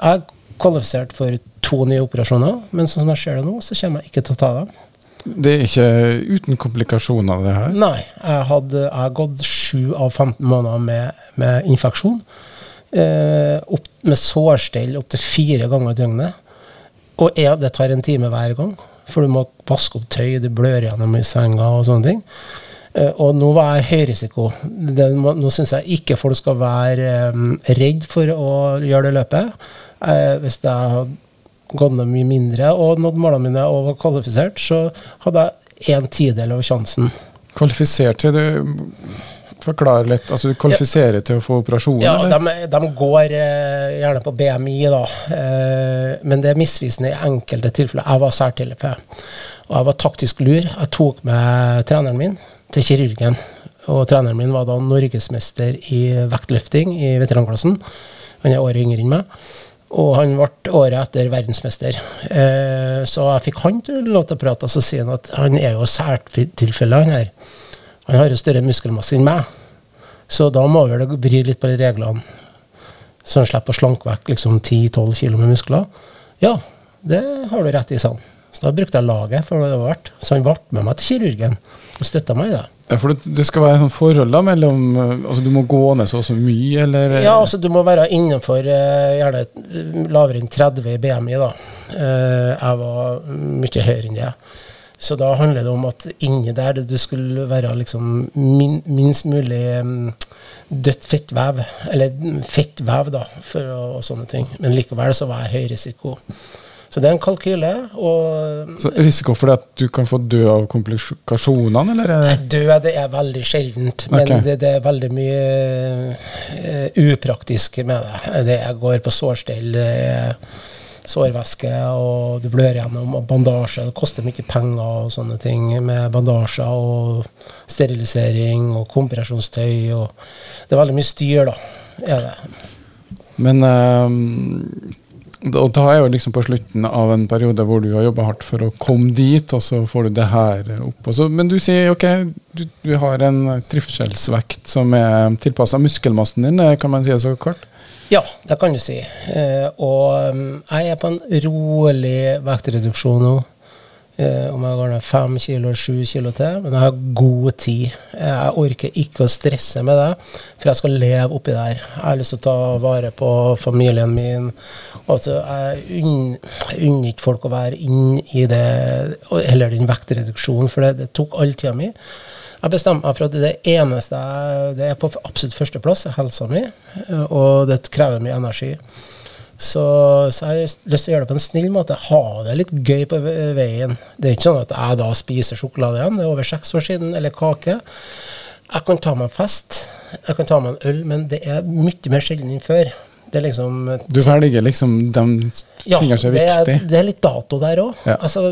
Jeg kvalifisert for to nye operasjoner, men sånn som jeg ser det nå, så kommer jeg ikke til å ta dem. Det er ikke uten komplikasjoner, det her? Nei. Jeg, hadde, jeg har gått 7 av 15 måneder med, med infeksjon. Eh, opp, med sårstell opptil fire ganger i døgnet. Og er, det tar en time hver gang. For du må vaske opp tøy, du blør gjennom i senga og sånne ting. Eh, og nå var jeg høy risiko. Det, nå syns jeg ikke folk skal være um, redd for å gjøre det løpet. Eh, hvis jeg hadde gått ned mye mindre og nådd målene mine og var kvalifisert, så hadde jeg en tidel av sjansen. Kvalifisert til du Forklar litt. Altså Du kvalifiserer ja. til å få operasjon? Ja, de, de, går eh, gjerne på BMI, da. Eh, men det er misvisende i enkelte tilfeller. Jeg var særtilfelle. Og jeg var taktisk lur. Jeg tok med treneren min til kirurgen. Og treneren min var da norgesmester i vektløfting i veteranklassen. Han er året yngre enn meg. Og han ble året etter verdensmester. Eh, så jeg fikk han til lov til å prate, og så sier han at han er jo særtilfelle, han her. Han har jo større muskelmasse enn meg. Så da må vel det vri litt på de reglene, så han slipper å slanke vekk liksom 10-12 kg med muskler. Ja, det har du rett i, sa han. Så da brukte jeg laget for det var verdt. Så han ble med meg til kirurgen og støtta meg i det. Ja, For det, det skal være sånn forhold da mellom altså Du må gå ned så og så mye, eller? Ja, altså du må være innenfor uh, gjerne lavere enn 30 i BMI, da. Jeg var mye høyere enn det. Så da handler det om at inni der du skulle være liksom min, minst mulig um, dødt fettvev, eller fettvev, da, for og sånne ting. Men likevel så var jeg høy risiko. Så det er en kalkyle. så Risiko for at du kan få dø av komplikasjonene, eller? Nei, død det er veldig sjeldent, men okay. det, det, er veldig mye uh, upraktisk med det. Det går på sårstell, sårvæske, og du blør gjennom, og bandasje. Det koster mye penger og sånne ting med bandasjer og sterilisering og kompresjonstøy. Og det er veldig mye styr, da. Er det. Men uh, og da er jo liksom på slutten av en periode hvor du har jobba hardt for å komme dit, og så får du det her opp. Så, men du sier ok, du, du har en trivselsvekt som er tilpassa muskelmassen din, kan man si det så kort? Ja, det kan du si. Eh, og um, jeg er på en rolig vektreduksjon nå. Eh, om jeg går ned fem kilo, sju kilo til. Men jeg har god tid. Jeg orker ikke å stresse med det, for jeg skal leve oppi der. Jeg har lyst til å ta vare på familien min. Altså, jeg unner ikke folk å være inn i det, eller den vektreduksjonen, for det, det tok all tida mi. Jeg bestemte meg for at det eneste det er på absolutt førsteplass, er helsa mi. Og det krever mye energi. Så, så jeg har lyst til å gjøre det på en snill måte. Ha det litt gøy på veien. Det er ikke sånn at jeg da spiser sjokolade igjen, det er over seks år siden, eller kake. Jeg kan ta meg en fest, jeg kan ta meg en øl, men det er mye mer sjelden enn før. Det er liksom Du velger liksom de tingene som er viktige? Det er litt dato der òg. Ja. Altså,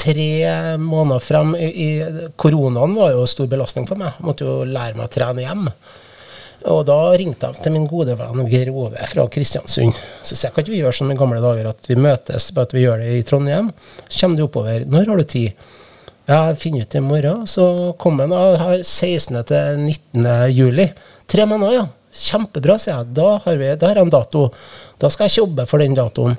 tre måneder frem i, i, Koronaen var jo stor belastning for meg. Måtte jo lære meg å trene hjem. Og da ringte jeg til min gode venn Geir Ove fra Kristiansund. Så sier jeg kan ikke vi gjøre som i gamle dager, at vi møtes, bare at vi gjør det i Trondheim. Så kommer du oppover. Når har du tid? Jeg finner ut i morgen. Så kom han og har 16. til 19. juli. Tre måneder, ja. Kjempebra, sier jeg. Da har, vi, da har jeg en dato. Da skal jeg jobbe for den datoen.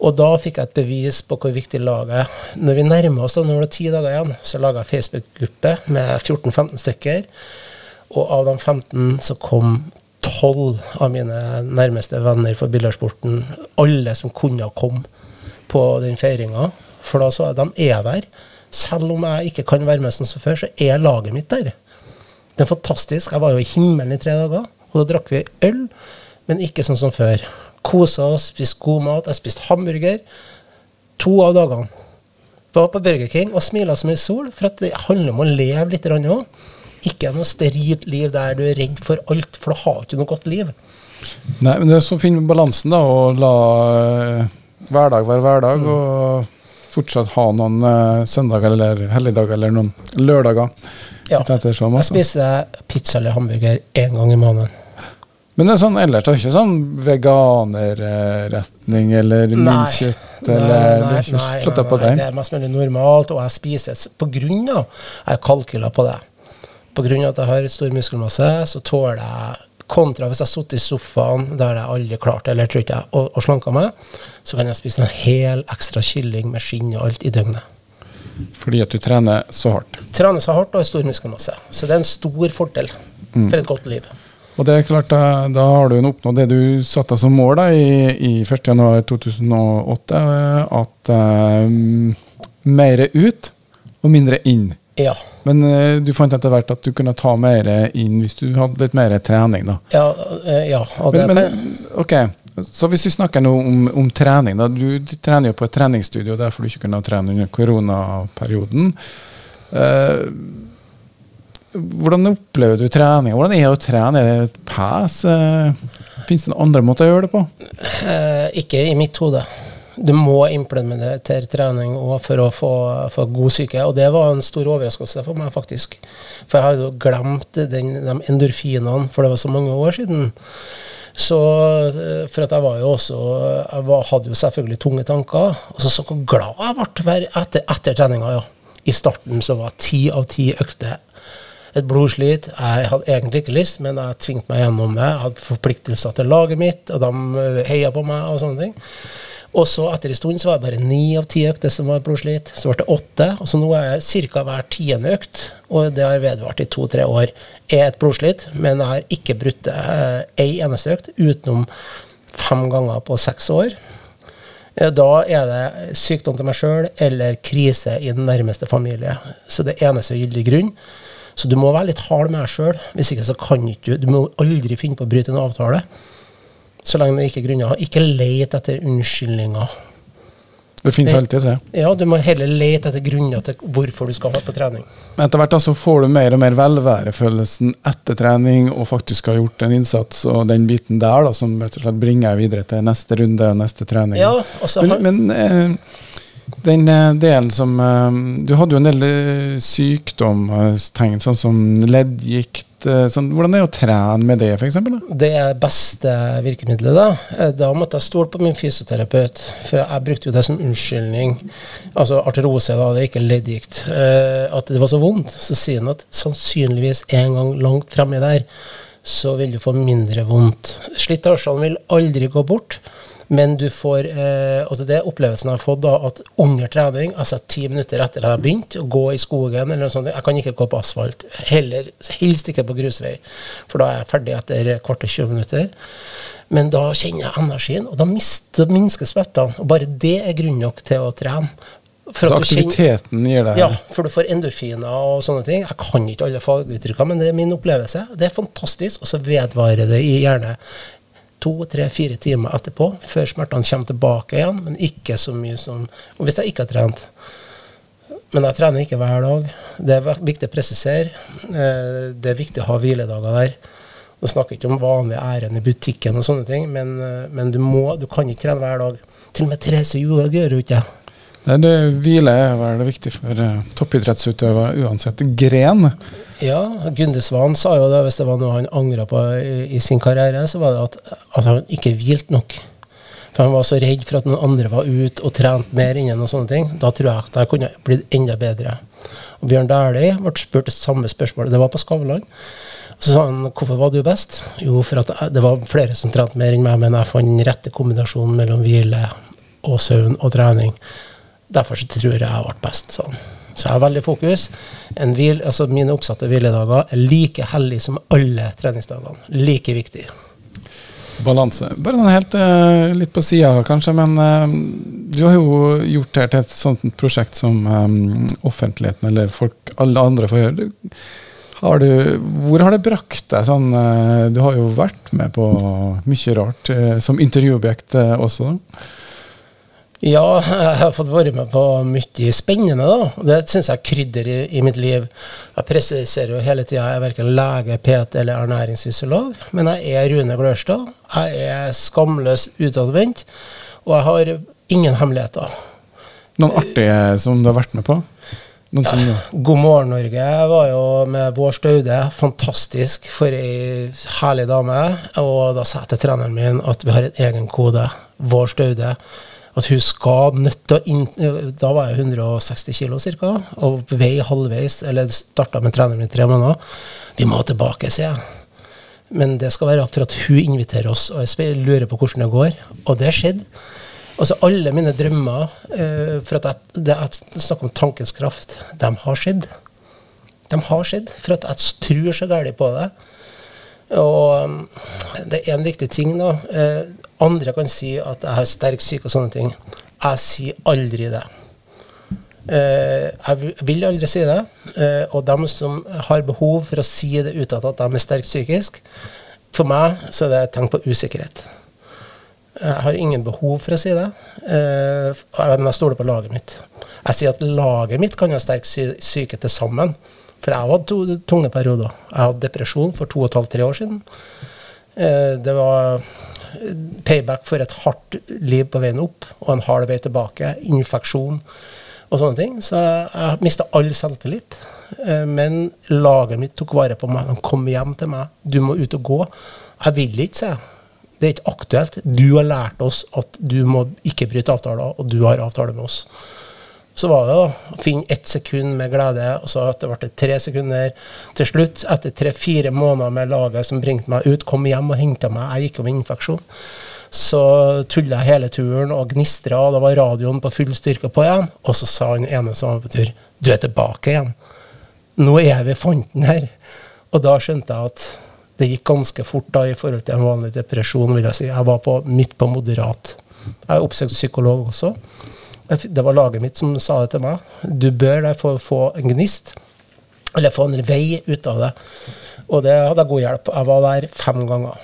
Og da fikk jeg et bevis på hvor viktig laget er. Når vi nærmer oss, da, når det er ti dager igjen, så laga jeg Facebook-gruppe med 14-15 stykker. Og av de 15 så kom 12 av mine nærmeste venner for billardsporten. Alle som kunne komme på den feiringa. For da så jeg de er der. Selv om jeg ikke kan være med som før, så er laget mitt der. Det er fantastisk. Jeg var jo i himmelen i tre dager. Og da drakk vi øl, men ikke sånn som før. Kosa oss, spiste god mat. Jeg spiste hamburger to av dagene. Var på Burger King og smila som ei sol, for at det handler om å leve litt òg. Ikke noe sterilt liv der du er redd for alt, for du har ikke noe godt liv. Nei, men det er så finne balansen, da, å la uh, hverdag være hverdag, mm. og fortsatt ha noen uh, søndager eller helligdager eller noen lørdager. Ja. Jeg spiser pizza eller hamburger én gang i måneden. Men det er sånn ellers, det er ikke sånn veganerretning eller minst kjøtt? Eller, nei, nei, nei, nei, det er mest mulig normalt, og jeg spiser på grunn av Jeg kalkyler på det. Pga. at jeg har stor muskelmasse, så tåler jeg Kontra hvis jeg har sittet i sofaen, det har jeg aldri klart, eller tror ikke jeg, og, og slanka meg, så kan jeg spise en hel ekstra kylling med skinn og alt i døgnet. Fordi at du trener så hardt. Trener så hardt og har stor muskelmasse. Så det er en stor fordel for et godt liv. Og det er klart, da, da har du oppnådd det du satte som mål da, i, i 1.1.2008, at um, mer ut og mindre inn. Ja. Men uh, du fant etter hvert at du kunne ta mer inn hvis du hadde litt mer trening, da. Ja, uh, ja Men, men ok, så hvis vi snakker nå om, om trening, da. Du, du trener jo på et treningsstudio, derfor du ikke kunne trene under koronaperioden. Uh, hvordan opplever du trening? Hvordan er det å trene? Er det et pes? Fins det noen andre måter å gjøre det på? Eh, ikke i mitt hode. Du må implementere trening for å få, få, god syke. Og det var en stor overraskelse for meg, faktisk. For jeg hadde jo glemt den, de endorfinene, for det var så mange år siden. Så, for at jeg var jo også Jeg var, hadde jo selvfølgelig tunge tanker. Og så så hvor glad jeg ble etter, etter treninga, ja. I starten så var ti av ti økter et blodslit. Jeg hadde egentlig ikke lyst, men jeg tvingte meg gjennom det. Jeg hadde forpliktelser til laget mitt, og de heia på meg og sånne ting. Og så etter en stund så var det bare ni av ti økter som var blodslit. Så ble det åtte. Og så nå er jeg ca. hver tiende økt, og det har vedvart i to-tre år, er et blodslit. Men jeg har ikke brutt eh, ei eneste økt utenom fem ganger på seks år. Da er det sykdom til meg sjøl eller krise i den nærmeste familie. Så det eneste gyldige grunn. Så du må være litt hard med deg sjøl. Hvis ikke så kan ikke du Du må aldri finne på å bryte en avtale. Så lenge det ikke er grunner. Ikke let etter unnskyldninger. Det finnes alltid, det. Ja, du må heller lete etter grunner til hvorfor du skal være på trening. Men etter hvert så får du mer og mer velværefølelsen etter trening og faktisk har gjort en innsats, og den biten der da, som rett og slett bringer deg videre til neste runde og neste trening. Ja, altså, men, men eh, den eh, delen som eh, Du hadde jo en del eh, sykdomstegn, sånn som leddgikt. Sånn, hvordan er det å trene med det, f.eks.? Det er beste virkemidlet. Da Da måtte jeg stole på min fysioterapeut. For jeg brukte jo det som unnskyldning. Altså arterose, da, det er ikke leddgikt. At det var så vondt. Så sier han at sannsynligvis en gang langt fremme der, så vil du få mindre vondt. Slitasjene vil aldri gå bort. Men du får eh, altså Det opplevelsen jeg har fått, da, at under trening, altså ti minutter etter at jeg har begynt å gå i skogen eller noe sånt, Jeg kan ikke gå på asfalt. Heller, helst ikke på grusvei, for da er jeg ferdig etter kvart og 20 minutter. Men da kjenner jeg energien, og da mister, minsker smertene. Og bare det er grunn nok til å trene. For så aktiviteten kjenner, gir deg Ja, for du får endorfiner og sånne ting. Jeg kan ikke alle faguttrykkene, men det er min opplevelse. Det er fantastisk, og så vedvarer det i gjerne to, tre, fire timer etterpå, før smertene kommer tilbake igjen, men ikke så mye som Og hvis jeg ikke har trent. Men jeg trener ikke hver dag. Det er viktig å presisere. Eh, det er viktig å ha hviledager der. Nå snakker ikke om vanlige ærend i butikken, og sånne ting, men, eh, men du, må, du, kan ikke trene hver dag. Til og med Therese Johaug gjør jo ikke det. Nei, det Hvile er vel viktig for uh, toppidrettsutøvere uansett gren. Ja, Gunde Svan sa jo det, hvis det var noe han angra på i, i, sin karriere, så var det at, at han ikke hvilte nok. For han var så redd for at noen andre var ute og trente mer innen og sånne ting. Da tror jeg at jeg kunne blitt enda bedre. Og Bjørn Dæhlie ble spurt det samme spørsmålet. Det var på Skavlan. Så sa han hvorfor var du best? Jo, for at det var flere som trente mer enn meg, men jeg fant den rette kombinasjonen mellom hvile og søvn og trening. Derfor så tror jeg jeg ble best. sånn. Så jeg har veldig fokus. Hvil, altså mine oppsatte hviledager er like hellige som alle treningsdagene. Like viktig. Balanse. Bare noe helt uh, litt på sida, kanskje, men uh, du har jo gjort det til et sånt prosjekt som um, offentligheten eller folk, alle andre får gjøre. Har du, hvor har det brakt deg sånn uh, Du har jo vært med på mye rart som intervjuobjekt også. da. Ja, jeg har fått være med på mye spennende. da. Det syns jeg krydder i, i, mitt liv. Jeg presiserer jo hele tida jeg er verken lege, PT eller ernæringsfysiolog, men jeg er Rune Glørstad. Jeg er skamløs utadvendt, og jeg har ingen hemmeligheter. Noen artige som du har vært med på? Ja, God morgen, Norge Jeg var jo med Vår Staude. Fantastisk for ei herlig dame. Og da sa jeg til treneren min at vi har en egen kode. Vår Staude at hun skal nødt til å inn, Da var jeg 160 kilo ca. Og vei halvveis, eller starta med trening i tre måneder. Vi må tilbake, sier jeg. Men det skal være for at hun inviterer oss, og jeg lurer på hvordan det går. Og det skjedde. Altså Alle mine drømmer eh, for at jeg, det er snakk om tankens kraft, de har skjedd. De har skjedd, for at jeg tror så galt på det. Og um, det er en viktig ting, da. Eh, andre kan si at jeg har sterk syke og sånne ting. Jeg sier aldri det. Eh, jeg vil aldri si det. Eh, og dem som har behov for å si det utad at de er sterkt psykisk, for meg så er det et tegn på usikkerhet. Jeg har ingen behov for å si det, eh, men jeg stoler på laget mitt. Jeg sier at laget mitt kan ha sterk syke til sammen. For jeg hadde to tunge perioder. Jeg hadde depresjon for to og et halvt, tre år siden. Det var payback for et hardt liv på veien opp og en hard vei tilbake. Infeksjon og sånne ting. Så jeg mista all selvtillit. Eh, men laget mitt tok vare på meg. De kom hjem til meg. 'Du må ut og gå.' Jeg vil ikke, sa jeg. Det er ikke aktuelt. Du har lært oss at du må ikke bryte avtaler, og du har avtale med oss. Så var det da å finne ett sekund med glede, og så at det tre sekunder. Til slutt, etter tre-fire måneder med laget som bringte meg ut, kom hjem og henta meg. Jeg gikk jo med infeksjon. Så tulla jeg hele turen og gnistra, og da var radioen på full styrke på igjen. Og så sa han ene som var på tur, 'Du er tilbake igjen'. Nå er jeg ved fonten her. Og da skjønte jeg at det gikk ganske fort da i forhold til en vanlig depresjon. vil Jeg si. Jeg var på, midt på moderat. Jeg er oppsøkt psykolog også. Det var laget mitt som sa det til meg. Du bør derfor få en gnist, eller få en vei ut av det. Og det hadde jeg god hjelp. Jeg var der fem ganger.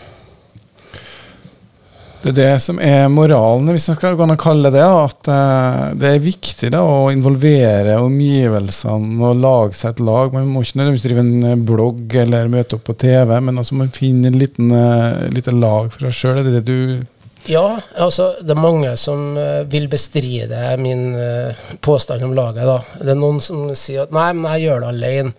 Det er det som er moralen, hvis man skal kalle det. At uh, det er viktig da, å involvere omgivelsene og lage seg et lag. Man må ikke nødvendigvis drive en eh, blogg eller møte opp på TV, men altså man finner en liten, uh, lite lag for seg sjøl. Er det det du ja, altså det er mange som uh, vil bestride min påstand om laget. da. Det er noen som sier at nei, men jeg gjør det alene.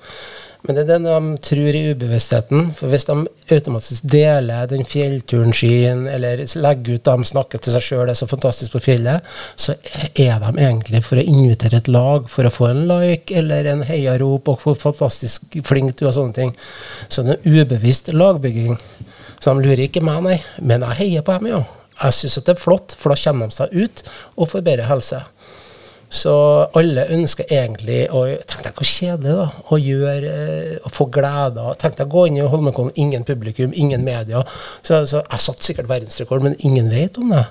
Men det er det de tror i ubevisstheten. For hvis de automatisk deler den fjellturen sin, eller legger ut de snakker til seg sjøl, det er så fantastisk på fjellet, så er de egentlig for å invitere et lag, for å få en like eller en heiarop og få fantastisk flink du og sånne ting. Så det er ubevisst lagbygging. Så de lurer ikke meg, nei. Men jeg heier på dem, ja. Jeg syns det er flott, for da kommer de seg ut og får bedre helse. Så alle ønsker egentlig å Tenk deg hvor kjedelig da, å gjøre, eh, å få glede Tenk deg å gå inn i Holmenkollen, ingen publikum, ingen media. Så, så jeg satte sikkert verdensrekord, men ingen vet om det.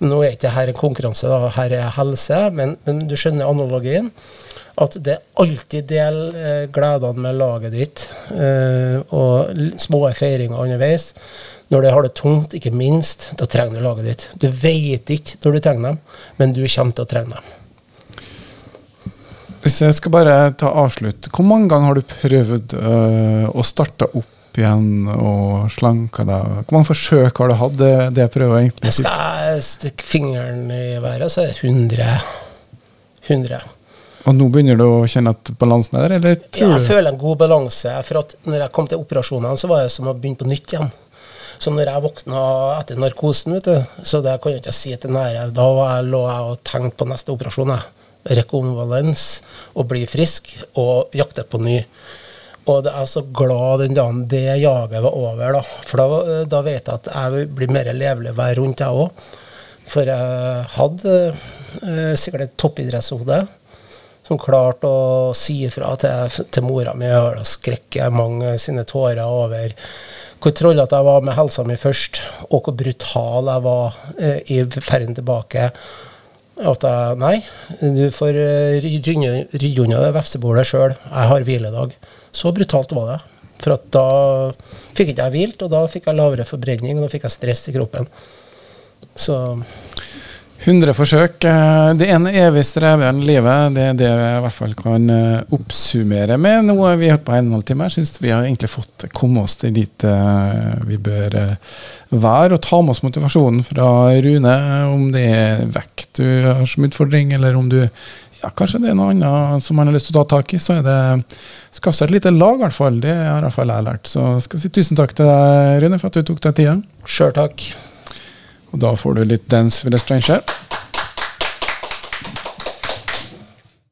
Nå er ikke dette en konkurranse, da, her er helse, men, men, du skjønner analogien. At det alltid del eh, gledene med laget ditt, eh, og små feiringer underveis. Når du har det tungt, ikke minst, da trenger du laget ditt. Du vet ikke når du trenger dem, men du kommer til å trenge dem. Hvis jeg skal bare ta avslutt, hvor mange ganger har du prøvd øh, å starte opp igjen og slanke deg? Hvor mange forsøk har du hatt? Det, det jeg prøver egentlig Jeg skal stikke fingeren i været, så er det 100. 100. Og nå begynner du å kjenne at balansen er der, eller ja, jeg føler en god balanse. For at når jeg kom til operasjonene, så var det som å begynne på nytt igjen. Så når jeg våkna etter narkosen, vet du, så det kan jeg ikke si til nære, da lå jeg og tenkte på neste operasjon. jeg rekonvalens og bli frisk og jakte på ny. Og jeg er så glad den dagen det jaget var over, da. For da, da vet jeg at jeg blir mer levelig hver rundt, jeg òg. For jeg hadde eh, sikkert et toppidrettshode som klarte å si ifra til, til mora mi. Og har skrekket mange sine tårer over hvor trollete jeg var med helsa mi først, og hvor brutal jeg var eh, i ferden tilbake. At jeg Nei, du får eh, rydde unna det vepsebolet sjøl. Jeg har hviledag. Så brutalt var det. For at da fikk ikke jeg hvilt, og da fikk jeg lavere forbrenning, og da fikk jeg stress i kroppen. Så 100 forsøk. Eh, det ene en evig streven livet. Det er det vi i hvert fall kan eh, oppsummere med. Noe vi har hørt på en og en halv time. Jeg syns vi har egentlig fått komme oss til dit eh, vi bør være. Og ta med oss motivasjonen fra Rune, om det er vekt du har som utfordring, eller om du ja, kanskje det er noe annet som man har lyst til å ta tak i, så er det skaff seg et lite lag, i hvert fall. Det har i hvert fall jeg lært. Så jeg skal si tusen takk til deg, Rune, for at du tok deg tida. Sjøl takk. Og da får du litt Dance with a Stranger.